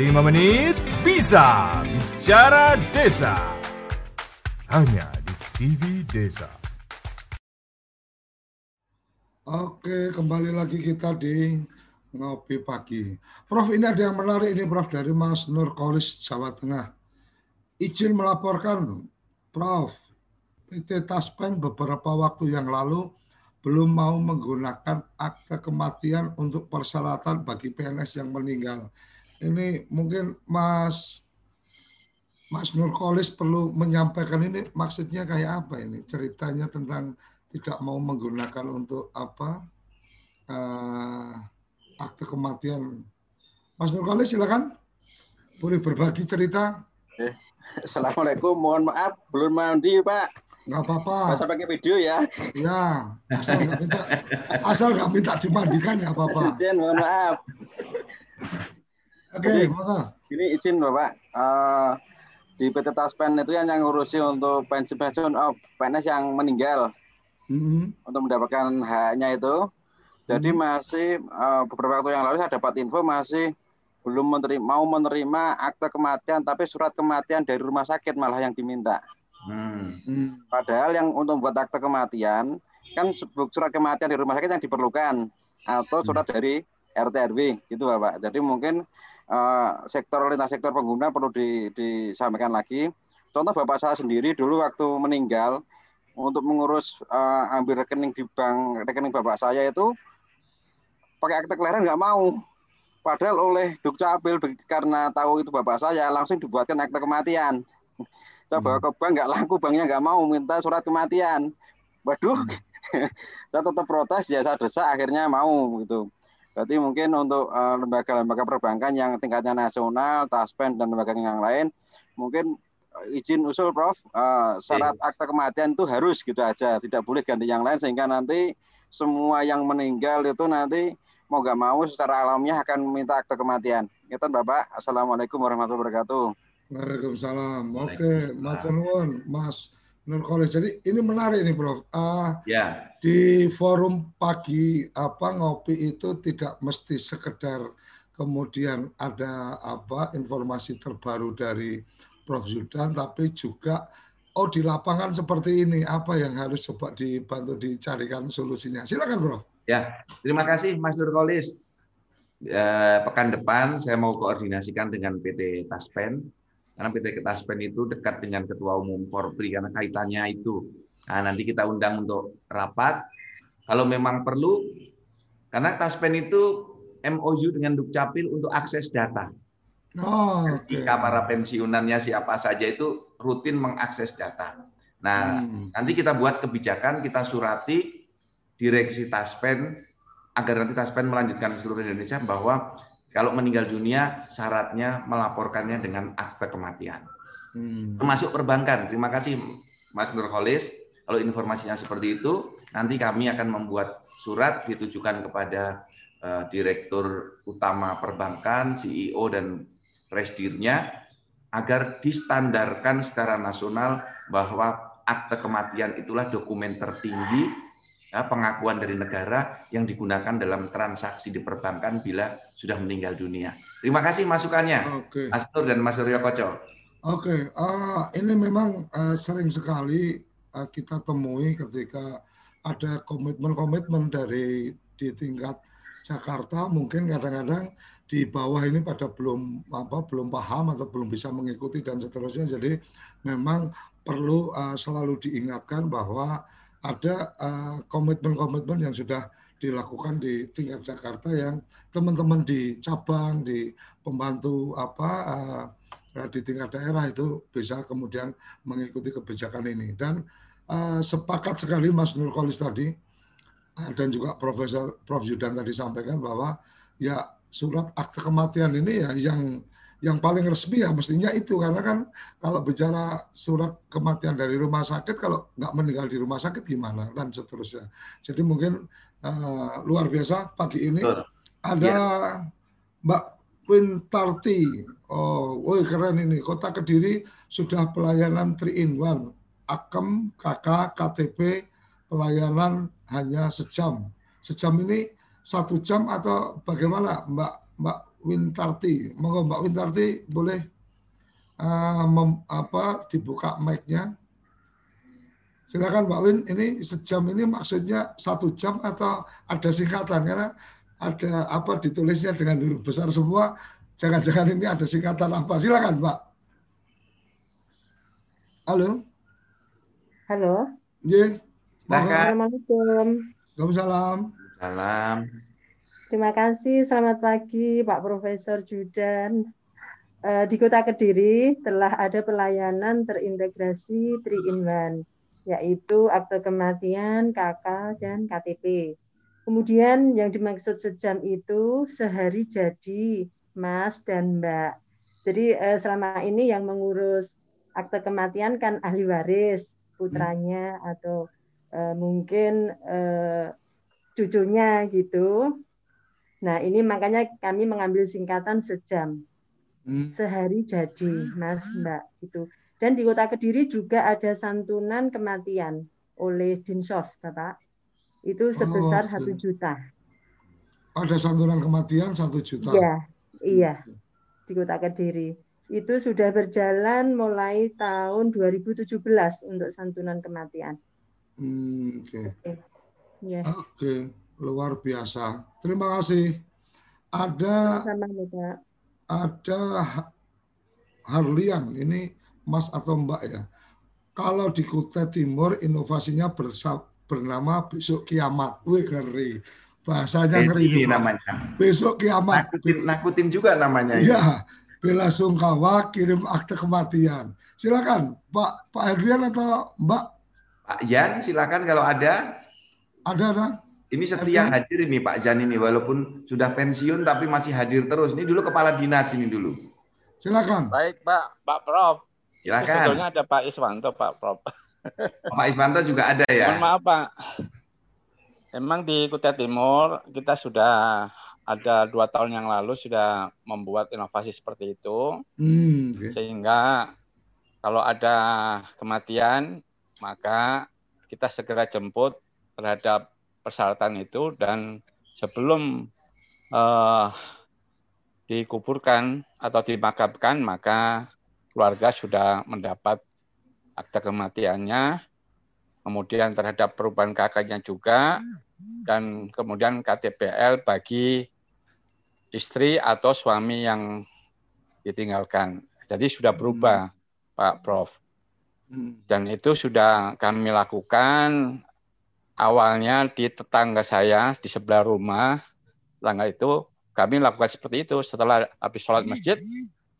5 menit bisa. Bicara Desa. Hanya di TV Desa. Oke, kembali lagi kita di ngopi pagi. Prof, ini ada yang menarik ini, Prof, dari Mas Nur Kolis, Jawa Tengah. Izin melaporkan, Prof, PT Taspen beberapa waktu yang lalu belum mau menggunakan akte kematian untuk persyaratan bagi PNS yang meninggal. Ini mungkin Mas Mas Nur Kolis perlu menyampaikan ini maksudnya kayak apa ini ceritanya tentang tidak mau menggunakan untuk apa uh, akte kematian. Mas Nurkali silakan boleh berbagi cerita. Eh, Assalamualaikum, mohon maaf belum mandi Pak. Nggak apa-apa. Masa pakai video ya? Ya, asal nggak minta asal nggak minta dimandikan nggak apa-apa. Izin, mohon maaf. Oke, okay. Ini izin Bapak. Uh, di PT Taspen itu yang ngurusi untuk pensiun oh, PNS yang meninggal hmm. untuk mendapatkan haknya itu. Jadi hmm. masih uh, beberapa waktu yang lalu saya dapat info masih belum menerima, mau menerima akte kematian, tapi surat kematian dari rumah sakit malah yang diminta. Hmm. hmm. Padahal yang untuk membuat akte kematian kan surat kematian dari rumah sakit yang diperlukan atau surat hmm. dari RT RW gitu Bapak. Jadi mungkin uh, sektor lintas sektor pengguna perlu di, disampaikan lagi. Contoh Bapak saya sendiri dulu waktu meninggal untuk mengurus uh, ambil rekening di bank rekening bapak saya itu pakai akte kelahiran nggak mau. Padahal oleh Dukcapil karena tahu itu bapak saya langsung dibuatkan akte kematian. Saya bawa hmm. ke bank nggak laku, banknya nggak mau minta surat kematian. Waduh, hmm. saya tetap protes ya saya desak akhirnya mau gitu. Berarti mungkin untuk eh, lembaga-lembaga uh, perbankan yang tingkatnya nasional, Taspen dan lembaga yang lain mungkin izin usul Prof uh, syarat iya. akta kematian itu harus gitu aja tidak boleh ganti yang lain sehingga nanti semua yang meninggal itu nanti mau gak mau secara alamiah akan meminta akta kematian. Itu Bapak. Assalamualaikum warahmatullahi wabarakatuh. Waalaikumsalam. Oke, Matur Mas Nur Khalis. Jadi ini menarik nih Prof. Uh, ya. Di forum pagi apa ngopi itu tidak mesti sekedar kemudian ada apa informasi terbaru dari Prof. Zudan, tapi juga oh di lapangan seperti ini apa yang harus coba dibantu dicarikan solusinya. Silakan, Prof. Ya, terima kasih Mas Nurkolis. Eh, pekan depan saya mau koordinasikan dengan PT Taspen karena PT Taspen itu dekat dengan Ketua Umum Korpri karena kaitannya itu. Nah, nanti kita undang untuk rapat. Kalau memang perlu, karena Taspen itu MOU dengan Dukcapil untuk akses data. Oh, ketika okay. para pensiunannya siapa saja itu rutin mengakses data. Nah, hmm. nanti kita buat kebijakan, kita surati direksi Taspen agar nanti Taspen melanjutkan ke seluruh Indonesia bahwa kalau meninggal dunia syaratnya melaporkannya dengan akte kematian. Hmm. Termasuk perbankan. Terima kasih Mas Nurholis. Kalau informasinya seperti itu, nanti kami akan membuat surat ditujukan kepada uh, Direktur Utama Perbankan, CEO dan resdirnya agar distandarkan secara nasional bahwa akte kematian itulah dokumen tertinggi ya, pengakuan dari negara yang digunakan dalam transaksi di perbankan bila sudah meninggal dunia. Terima kasih masukannya, Oke. Mas Nur dan Mas Suryo Koco. Oke, uh, ini memang uh, sering sekali uh, kita temui ketika ada komitmen-komitmen dari di tingkat Jakarta, mungkin kadang-kadang di bawah ini pada belum apa belum paham atau belum bisa mengikuti dan seterusnya. Jadi memang perlu uh, selalu diingatkan bahwa ada uh, komitmen-komitmen yang sudah dilakukan di tingkat Jakarta yang teman-teman di cabang, di pembantu apa uh, di tingkat daerah itu bisa kemudian mengikuti kebijakan ini. Dan uh, sepakat sekali Mas Nurkolis tadi uh, dan juga Profesor Prof Yudan tadi sampaikan bahwa ya surat akte kematian ini ya yang yang paling resmi ya mestinya itu karena kan kalau bicara surat kematian dari rumah sakit kalau nggak meninggal di rumah sakit gimana dan seterusnya. Jadi mungkin uh, luar biasa pagi ini Betul. ada ya. Mbak Wintarti. Oh, woi keren ini. Kota Kediri sudah pelayanan 3 in 1. Akem, KK, KTP, pelayanan hanya sejam. Sejam ini satu jam atau bagaimana Mbak Mbak Wintarti. Monggo Mbak Wintarti boleh uh, mem, apa dibuka mic-nya. Silakan Mbak Win, ini sejam ini maksudnya satu jam atau ada singkatan karena ada apa ditulisnya dengan huruf besar semua. Jangan-jangan ini ada singkatan apa? Silakan Mbak. Halo. Halo. Iya. Assalamualaikum. Waalaikumsalam. Salam. Terima kasih. Selamat pagi Pak Profesor Judan. Eh, di Kota Kediri telah ada pelayanan terintegrasi 3 in 1, yaitu akte kematian, KK, dan KTP. Kemudian yang dimaksud sejam itu sehari jadi Mas dan Mbak. Jadi eh, selama ini yang mengurus akte kematian kan ahli waris, putranya atau eh, mungkin cucunya gitu. Nah, ini makanya kami mengambil singkatan sejam. Hmm. Sehari jadi, Mas Mbak gitu. Dan di Kota Kediri juga ada santunan kematian oleh Dinsos, Bapak. Itu sebesar oh, satu oh, juta. Ada santunan kematian satu juta. Iya, iya. Di Kota Kediri. Itu sudah berjalan mulai tahun 2017 untuk santunan kematian. Hmm, Oke. Okay. Okay. Yeah. Oke. Okay luar biasa. Terima kasih. Ada ada Harlian ini Mas atau Mbak ya. Kalau di Kutai Timur inovasinya bersama, bernama besok kiamat. Wih ngeri. Bahasanya ngeri ini namanya. Besok kiamat. Nakutin, nakutin juga namanya. Iya. Bela sungkawa kirim akte kematian. Silakan Pak Pak Harlian atau Mbak. Pak Yan silakan kalau ada. Ada ada. Ini setia Artinya, hadir ini Pak Jan ini walaupun sudah pensiun tapi masih hadir terus. Ini dulu kepala dinas ini dulu. Silakan. Baik Pak, Pak Prof. Silakan. Sebetulnya ada Pak Iswanto Pak Prof. Pak Iswanto juga ada ya. Mohon maaf Pak. Emang di Kutai Timur kita sudah ada dua tahun yang lalu sudah membuat inovasi seperti itu, hmm, okay. sehingga kalau ada kematian maka kita segera jemput terhadap persyaratan itu dan sebelum uh, dikuburkan atau dimakamkan maka keluarga sudah mendapat akta kematiannya, kemudian terhadap perubahan kakaknya juga, dan kemudian KTPL bagi istri atau suami yang ditinggalkan. Jadi sudah berubah, hmm. Pak Prof. Hmm. Dan itu sudah kami lakukan awalnya di tetangga saya di sebelah rumah tetangga itu kami lakukan seperti itu setelah habis sholat masjid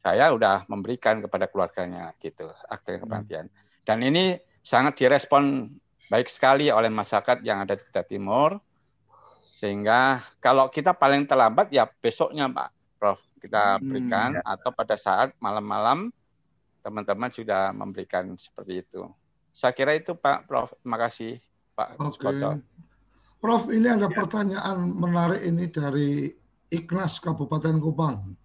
saya udah memberikan kepada keluarganya gitu akte hmm. kematian dan ini sangat direspon baik sekali oleh masyarakat yang ada di Kota Timur sehingga kalau kita paling terlambat ya besoknya Pak Prof kita hmm. berikan hmm. atau pada saat malam-malam teman-teman sudah memberikan seperti itu saya kira itu Pak Prof terima kasih Pak Oke. Okay. Prof, ini ada pertanyaan menarik ini dari Ignas Kabupaten Kupang.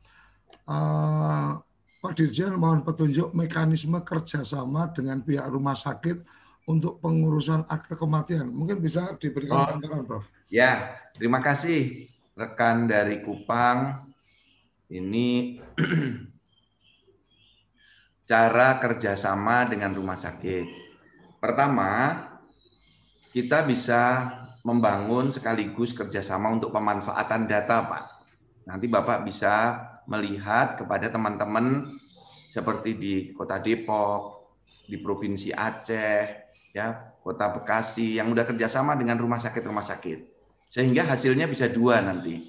Uh, Pak Dirjen mohon petunjuk mekanisme kerjasama dengan pihak rumah sakit untuk pengurusan akte kematian. Mungkin bisa diberikan oh, gambaran, Prof. Ya, terima kasih rekan dari Kupang. Ini cara kerjasama dengan rumah sakit. Pertama, kita bisa membangun sekaligus kerjasama untuk pemanfaatan data, Pak. Nanti Bapak bisa melihat kepada teman-teman seperti di Kota Depok, di Provinsi Aceh, ya, Kota Bekasi yang udah kerjasama dengan rumah sakit-rumah sakit, sehingga hasilnya bisa dua nanti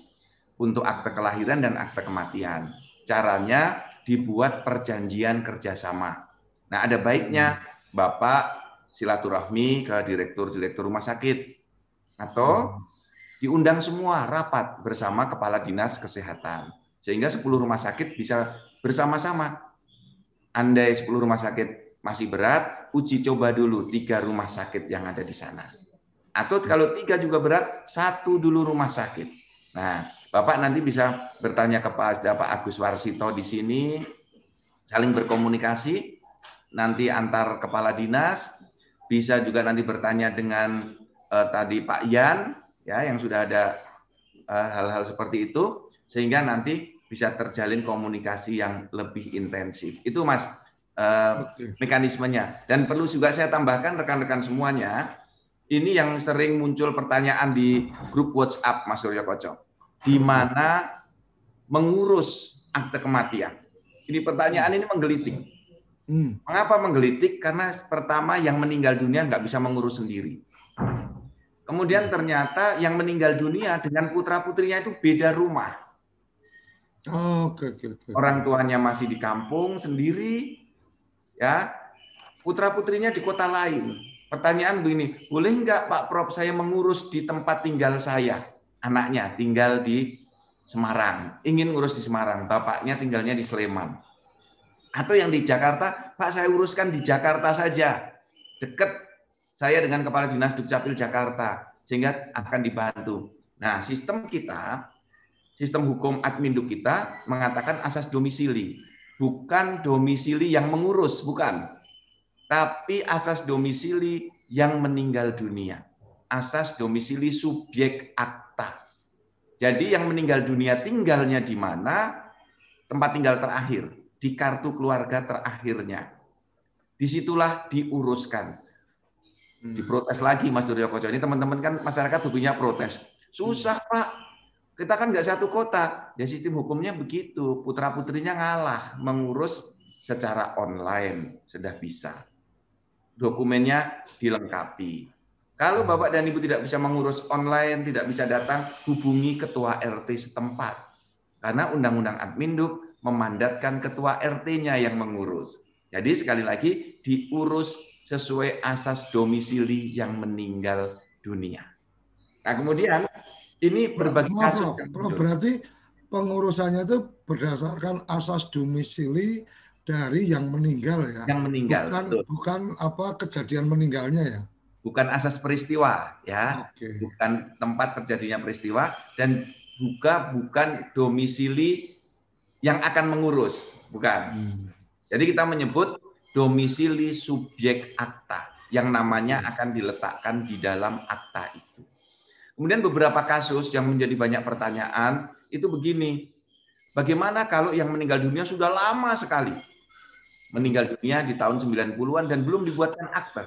untuk akte kelahiran dan akte kematian. Caranya dibuat perjanjian kerjasama. Nah, ada baiknya Bapak silaturahmi ke direktur-direktur rumah sakit atau hmm. diundang semua rapat bersama kepala dinas kesehatan Sehingga 10 rumah sakit bisa bersama-sama. Andai 10 rumah sakit masih berat, uji coba dulu tiga rumah sakit yang ada di sana. Atau kalau tiga juga berat, satu dulu rumah sakit. Nah, Bapak nanti bisa bertanya kepada Pak Agus Warsito di sini, saling berkomunikasi, nanti antar kepala dinas, bisa juga nanti bertanya dengan uh, tadi Pak Yan, ya yang sudah ada eh, hal-hal uh, seperti itu, sehingga nanti bisa terjalin komunikasi yang lebih intensif. Itu Mas uh, mekanismenya. Dan perlu juga saya tambahkan rekan-rekan semuanya, ini yang sering muncul pertanyaan di grup WhatsApp Mas Surya Koco di mana mengurus akte kematian. Ini pertanyaan ini menggelitik. Hmm. Mengapa menggelitik? Karena pertama yang meninggal dunia nggak bisa mengurus sendiri. Kemudian ternyata yang meninggal dunia dengan putra putrinya itu beda rumah. Oh, okay, okay, Orang tuanya masih di kampung sendiri, ya. Putra putrinya di kota lain. Pertanyaan begini, boleh nggak Pak Prof saya mengurus di tempat tinggal saya? anaknya tinggal di Semarang, ingin ngurus di Semarang, bapaknya tinggalnya di Sleman. Atau yang di Jakarta, Pak saya uruskan di Jakarta saja. Dekat saya dengan Kepala Dinas Dukcapil Jakarta, sehingga akan dibantu. Nah, sistem kita, sistem hukum admin duk kita mengatakan asas domisili. Bukan domisili yang mengurus, bukan. Tapi asas domisili yang meninggal dunia. Asas domisili subjek akta. Jadi yang meninggal dunia tinggalnya di mana? Tempat tinggal terakhir, di kartu keluarga terakhirnya. Di situlah diuruskan. Hmm. Diprotes lagi Mas Duryo Koco. Ini teman-teman kan masyarakat hukumnya protes. Susah hmm. Pak, kita kan nggak satu kota. Ya sistem hukumnya begitu. Putra-putrinya ngalah mengurus secara online. Sudah bisa. Dokumennya dilengkapi. Kalau Bapak dan Ibu tidak bisa mengurus online, tidak bisa datang, hubungi ketua RT setempat. Karena Undang-Undang Adminduk memandatkan ketua RT-nya yang mengurus. Jadi sekali lagi diurus sesuai asas domisili yang meninggal dunia. Nah kemudian ini berbagi kasus. berarti pengurusannya itu berdasarkan asas domisili dari yang meninggal ya. Yang meninggal. Bukan, bukan apa kejadian meninggalnya ya bukan asas peristiwa ya, okay. bukan tempat terjadinya peristiwa dan juga bukan domisili yang akan mengurus, bukan. Hmm. Jadi kita menyebut domisili subjek akta yang namanya hmm. akan diletakkan di dalam akta itu. Kemudian beberapa kasus yang menjadi banyak pertanyaan itu begini. Bagaimana kalau yang meninggal dunia sudah lama sekali? Meninggal dunia di tahun 90-an dan belum dibuatkan akta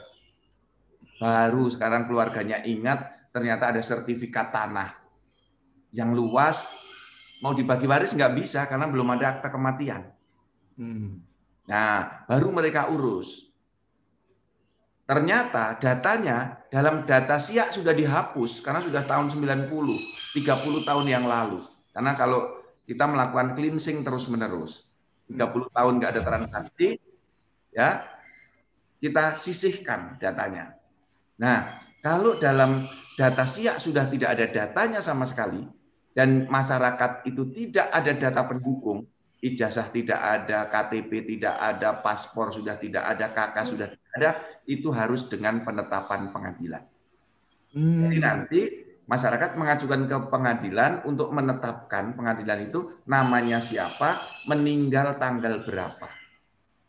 Baru sekarang keluarganya ingat ternyata ada sertifikat tanah yang luas mau dibagi waris nggak bisa karena belum ada akta kematian. Hmm. Nah, baru mereka urus. Ternyata datanya dalam data siak sudah dihapus karena sudah tahun 90, 30 tahun yang lalu. Karena kalau kita melakukan cleansing terus-menerus, 30 tahun nggak ada transaksi, ya kita sisihkan datanya. Nah, kalau dalam data siak sudah tidak ada datanya sama sekali, dan masyarakat itu tidak ada data pendukung, ijazah tidak ada, KTP tidak ada, paspor sudah tidak ada, KK sudah tidak ada, itu harus dengan penetapan pengadilan. Hmm. Jadi nanti masyarakat mengajukan ke pengadilan untuk menetapkan pengadilan itu namanya siapa, meninggal tanggal berapa,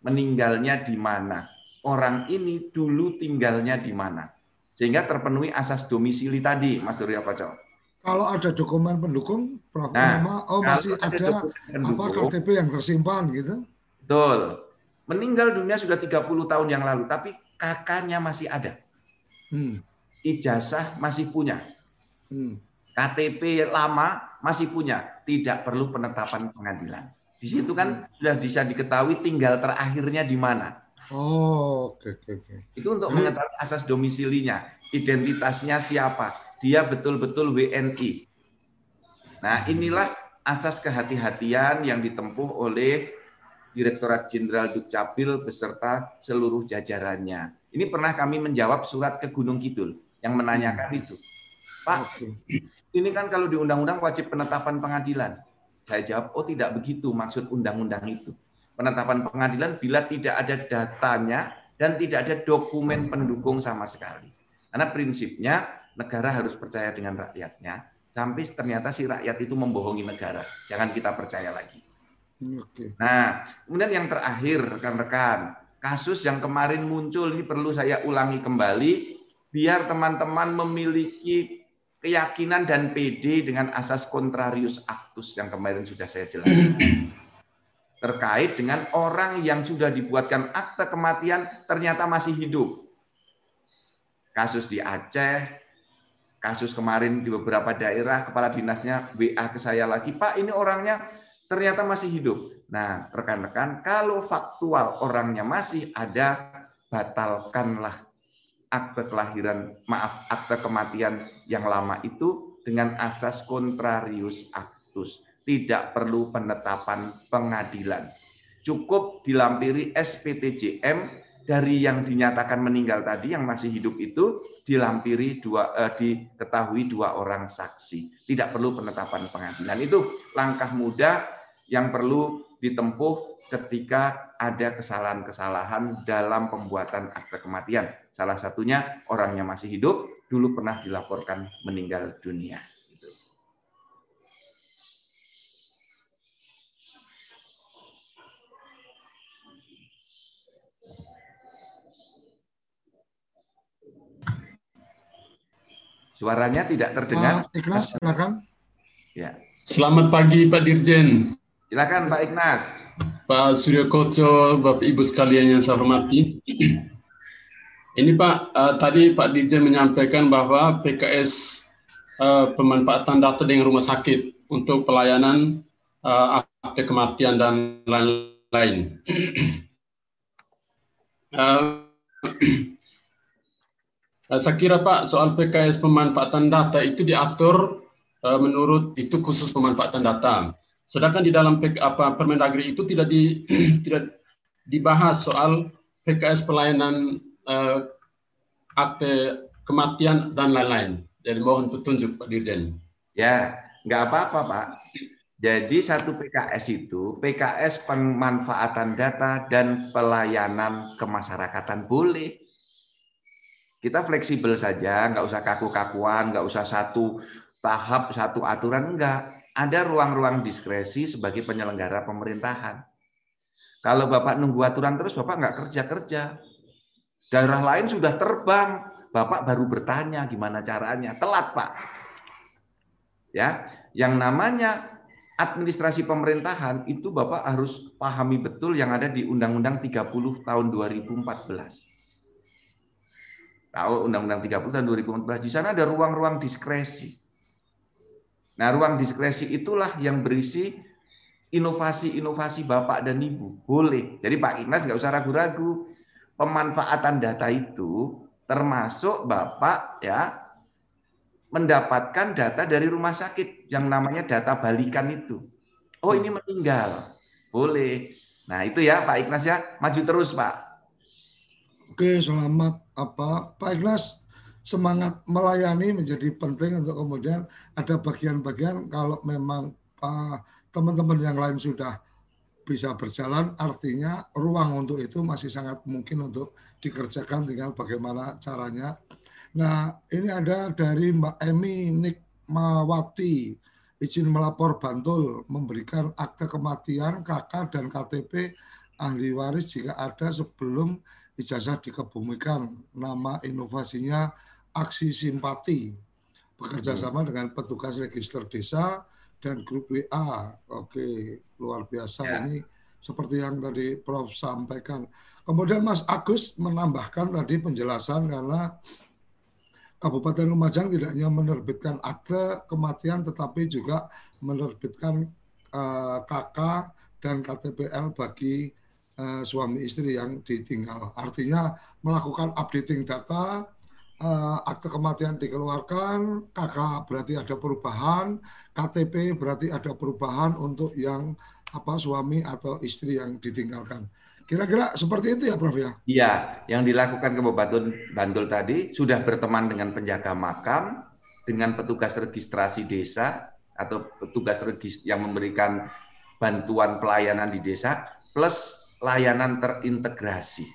meninggalnya di mana, orang ini dulu tinggalnya di mana sehingga terpenuhi asas domisili tadi, Mas Surya Koco. Kalau ada dokumen pendukung, Prof. Nah, oh masih ada, ada apa KTP yang tersimpan gitu? Betul. Meninggal dunia sudah 30 tahun yang lalu, tapi kakaknya masih ada. Hmm. Ijazah masih punya. Hmm. KTP lama masih punya, tidak perlu penetapan pengadilan. Di situ kan hmm. sudah bisa diketahui tinggal terakhirnya di mana. Oh, oke okay, oke okay, oke. Okay. Itu untuk mengetahui asas domisilinya, identitasnya siapa, dia betul-betul WNI. Nah, inilah asas kehati-hatian yang ditempuh oleh Direktorat Jenderal Dukcapil beserta seluruh jajarannya. Ini pernah kami menjawab surat ke Gunung Kidul yang menanyakan itu. Pak, ini kan kalau di undang-undang wajib penetapan pengadilan. Saya jawab, oh tidak begitu maksud undang-undang itu. Penetapan pengadilan bila tidak ada datanya dan tidak ada dokumen pendukung sama sekali. Karena prinsipnya negara harus percaya dengan rakyatnya sampai ternyata si rakyat itu membohongi negara. Jangan kita percaya lagi. Nah, kemudian yang terakhir rekan-rekan, kasus yang kemarin muncul ini perlu saya ulangi kembali biar teman-teman memiliki keyakinan dan PD dengan asas contrarius actus yang kemarin sudah saya jelaskan. Terkait dengan orang yang sudah dibuatkan akte kematian ternyata masih hidup. Kasus di Aceh, kasus kemarin di beberapa daerah, kepala dinasnya WA ke saya lagi, Pak ini orangnya ternyata masih hidup. Nah, rekan-rekan, kalau faktual orangnya masih ada, batalkanlah akte kelahiran, maaf, akte kematian yang lama itu dengan asas contrarius actus. Tidak perlu penetapan pengadilan. Cukup dilampiri SPTJM dari yang dinyatakan meninggal tadi yang masih hidup itu dilampiri dua eh, diketahui dua orang saksi. Tidak perlu penetapan pengadilan. Itu langkah mudah yang perlu ditempuh ketika ada kesalahan-kesalahan dalam pembuatan akte kematian. Salah satunya orangnya masih hidup, dulu pernah dilaporkan meninggal dunia. Suaranya tidak terdengar. Pak Ikhlas, silakan. Ya. Selamat pagi Pak Dirjen. Silakan Pak Ignas. Pak Suryo Koco, Bapak Ibu sekalian yang saya hormati. Ini Pak, uh, tadi Pak Dirjen menyampaikan bahwa PKS uh, eh, pemanfaatan data dengan rumah sakit untuk pelayanan uh, akte kematian dan lain-lain. uh, saya kira Pak, soal PKS pemanfaatan data itu diatur uh, menurut itu khusus pemanfaatan data. Sedangkan di dalam apa Permendagri itu tidak di tidak dibahas soal PKS pelayanan uh, akte kematian dan lain-lain. Jadi mohon petunjuk Pak Dirjen. Ya, nggak apa-apa Pak. Jadi satu PKS itu PKS pemanfaatan data dan pelayanan kemasyarakatan boleh. Kita fleksibel saja, nggak usah kaku-kakuan, nggak usah satu tahap, satu aturan, enggak ada ruang-ruang diskresi sebagai penyelenggara pemerintahan. Kalau Bapak nunggu aturan terus, Bapak nggak kerja-kerja. Daerah lain sudah terbang, Bapak baru bertanya gimana caranya. Telat, Pak. Ya, yang namanya administrasi pemerintahan itu Bapak harus pahami betul yang ada di Undang-Undang 30 tahun 2014. Tahu Undang-Undang 30 tahun 2014 di sana ada ruang-ruang diskresi. Nah, ruang diskresi itulah yang berisi inovasi-inovasi Bapak dan Ibu. Boleh. Jadi Pak Inas nggak usah ragu-ragu. Pemanfaatan data itu termasuk Bapak ya mendapatkan data dari rumah sakit yang namanya data balikan itu. Oh ini meninggal. Boleh. Nah itu ya Pak Inas ya. Maju terus Pak. Oke selamat apa Pak Inas semangat melayani menjadi penting untuk kemudian ada bagian-bagian kalau memang teman-teman uh, yang lain sudah bisa berjalan artinya ruang untuk itu masih sangat mungkin untuk dikerjakan tinggal bagaimana caranya. Nah, ini ada dari Mbak Emi Nikmawati izin melapor Bantul memberikan akte kematian KK dan KTP ahli waris jika ada sebelum ijazah dikebumikan. Nama inovasinya aksi simpati bekerja hmm. sama dengan petugas register desa dan grup WA. Oke, luar biasa ya. ini seperti yang tadi Prof sampaikan. Kemudian Mas Agus menambahkan tadi penjelasan karena Kabupaten Lumajang tidak hanya menerbitkan akte kematian tetapi juga menerbitkan uh, eh, KK dan KTPL bagi uh, suami istri yang ditinggal. Artinya melakukan updating data uh, akte kematian dikeluarkan, KK berarti ada perubahan, KTP berarti ada perubahan untuk yang apa suami atau istri yang ditinggalkan. Kira-kira seperti itu ya Prof ya? Iya, yang dilakukan Kabupaten Bantul tadi sudah berteman dengan penjaga makam, dengan petugas registrasi desa, atau petugas yang memberikan bantuan pelayanan di desa plus layanan terintegrasi.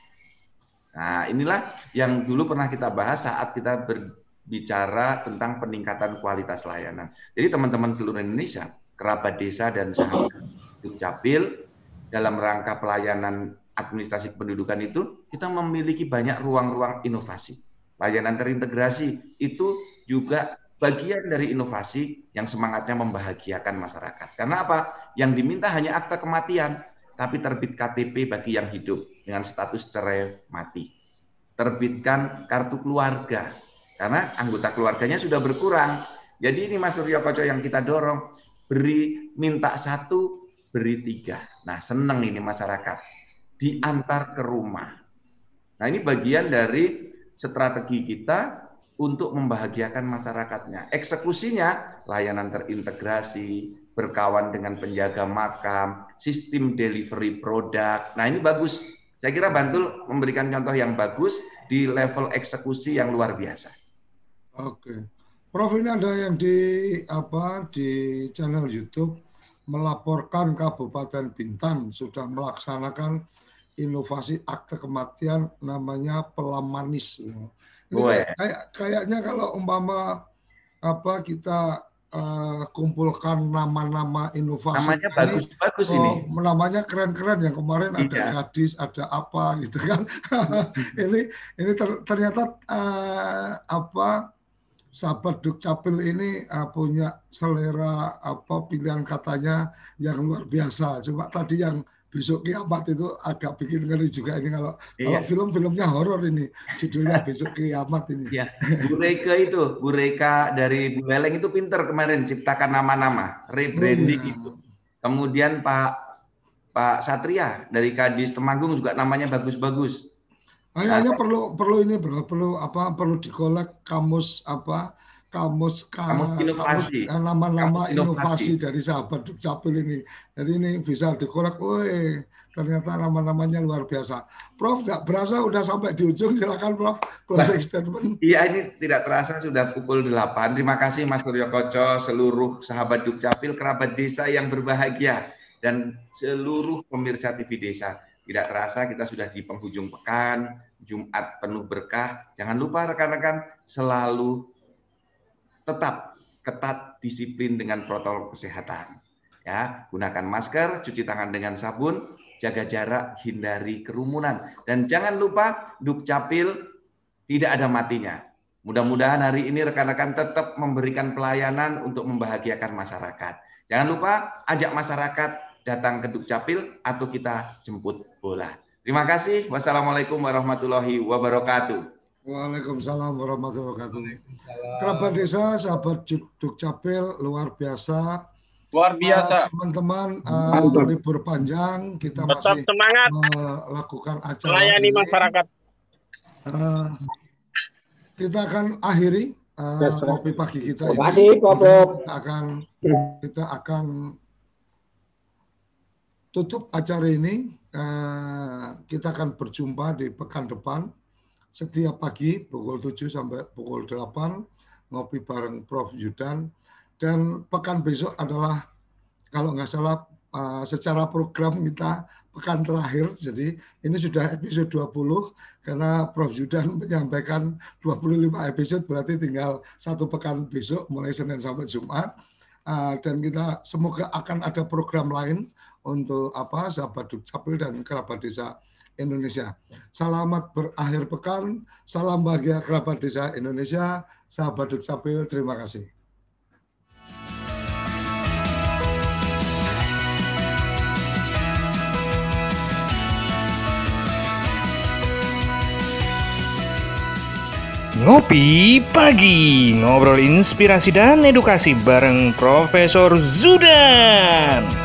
Nah, inilah yang dulu pernah kita bahas saat kita berbicara tentang peningkatan kualitas layanan. Jadi teman-teman seluruh Indonesia, kerabat desa dan sahabat Dukcapil dalam rangka pelayanan administrasi kependudukan itu kita memiliki banyak ruang-ruang inovasi. Layanan terintegrasi itu juga bagian dari inovasi yang semangatnya membahagiakan masyarakat. Karena apa? Yang diminta hanya akta kematian, tapi terbit KTP bagi yang hidup dengan status cerai mati. Terbitkan kartu keluarga, karena anggota keluarganya sudah berkurang. Jadi ini Mas Suryo Koco yang kita dorong, beri minta satu, beri tiga. Nah seneng ini masyarakat, diantar ke rumah. Nah ini bagian dari strategi kita untuk membahagiakan masyarakatnya. Eksekusinya layanan terintegrasi, berkawan dengan penjaga makam, sistem delivery produk. Nah, ini bagus. Saya kira Bantul memberikan contoh yang bagus di level eksekusi yang luar biasa. Oke. Prof ini ada yang di apa di channel YouTube melaporkan Kabupaten Bintan sudah melaksanakan inovasi akte kematian namanya pelamanis. Ini kayak, kayak kayaknya kalau umpama apa kita uh, kumpulkan nama-nama inovasi namanya bagus-bagus ini, oh, ini. namanya keren-keren yang kemarin iya. ada gadis ada apa gitu kan ini ini ter, ternyata uh, apa sahabat Dukcapil ini uh, punya selera apa pilihan katanya yang luar biasa coba tadi yang besok kiamat itu agak bikin ngeri juga ini kalau iya. kalau film-filmnya horor ini judulnya besok kiamat ini. Iya. Bu Reika itu, Bu Reika dari Bu Leleng itu pinter kemarin ciptakan nama-nama, rebranding oh, iya. itu. Kemudian Pak Pak Satria dari Kadis Temanggung juga namanya bagus-bagus. Kayaknya perlu perlu ini bro, perlu apa? Perlu dikolek kamus apa? Kamus kamus inovasi nama-nama inovasi. inovasi dari sahabat Dukcapil ini. Jadi ini bisa dikolek, woi ternyata nama-namanya luar biasa. Prof, nggak berasa udah sampai di ujung, silakan Prof, closing statement. Iya, ini tidak terasa sudah pukul 8. Terima kasih Mas Suryo Koco, seluruh sahabat Dukcapil, kerabat desa yang berbahagia, dan seluruh pemirsa TV Desa. Tidak terasa kita sudah di penghujung pekan, Jumat penuh berkah. Jangan lupa rekan-rekan selalu tetap ketat disiplin dengan protokol kesehatan. Ya, gunakan masker, cuci tangan dengan sabun, jaga jarak, hindari kerumunan. Dan jangan lupa Dukcapil tidak ada matinya. Mudah-mudahan hari ini rekan-rekan tetap memberikan pelayanan untuk membahagiakan masyarakat. Jangan lupa ajak masyarakat datang ke Dukcapil atau kita jemput bola. Terima kasih. Wassalamualaikum warahmatullahi wabarakatuh. Waalaikumsalam warahmatullahi wabarakatuh. Kerabat desa, sahabat Dukcapil, luar biasa. Luar biasa. Teman-teman, uh, uh, libur panjang, kita Tetap masih semangat. melakukan acara Melayani ini. masyarakat. Uh, kita akan akhiri uh, yes, kopi pagi kita Terima kasih, Kita akan kita akan tutup acara ini. Uh, kita akan berjumpa di pekan depan setiap pagi pukul 7 sampai pukul 8 ngopi bareng Prof. Yudan. Dan pekan besok adalah kalau nggak salah uh, secara program kita pekan terakhir. Jadi ini sudah episode 20 karena Prof. Yudan menyampaikan 25 episode berarti tinggal satu pekan besok mulai Senin sampai Jumat. Uh, dan kita semoga akan ada program lain untuk apa sahabat Dukcapil dan kerabat desa Indonesia. Selamat berakhir pekan, salam bahagia kerabat desa Indonesia, sahabat Dukcapil, terima kasih. Ngopi Pagi, ngobrol inspirasi dan edukasi bareng Profesor Zudan.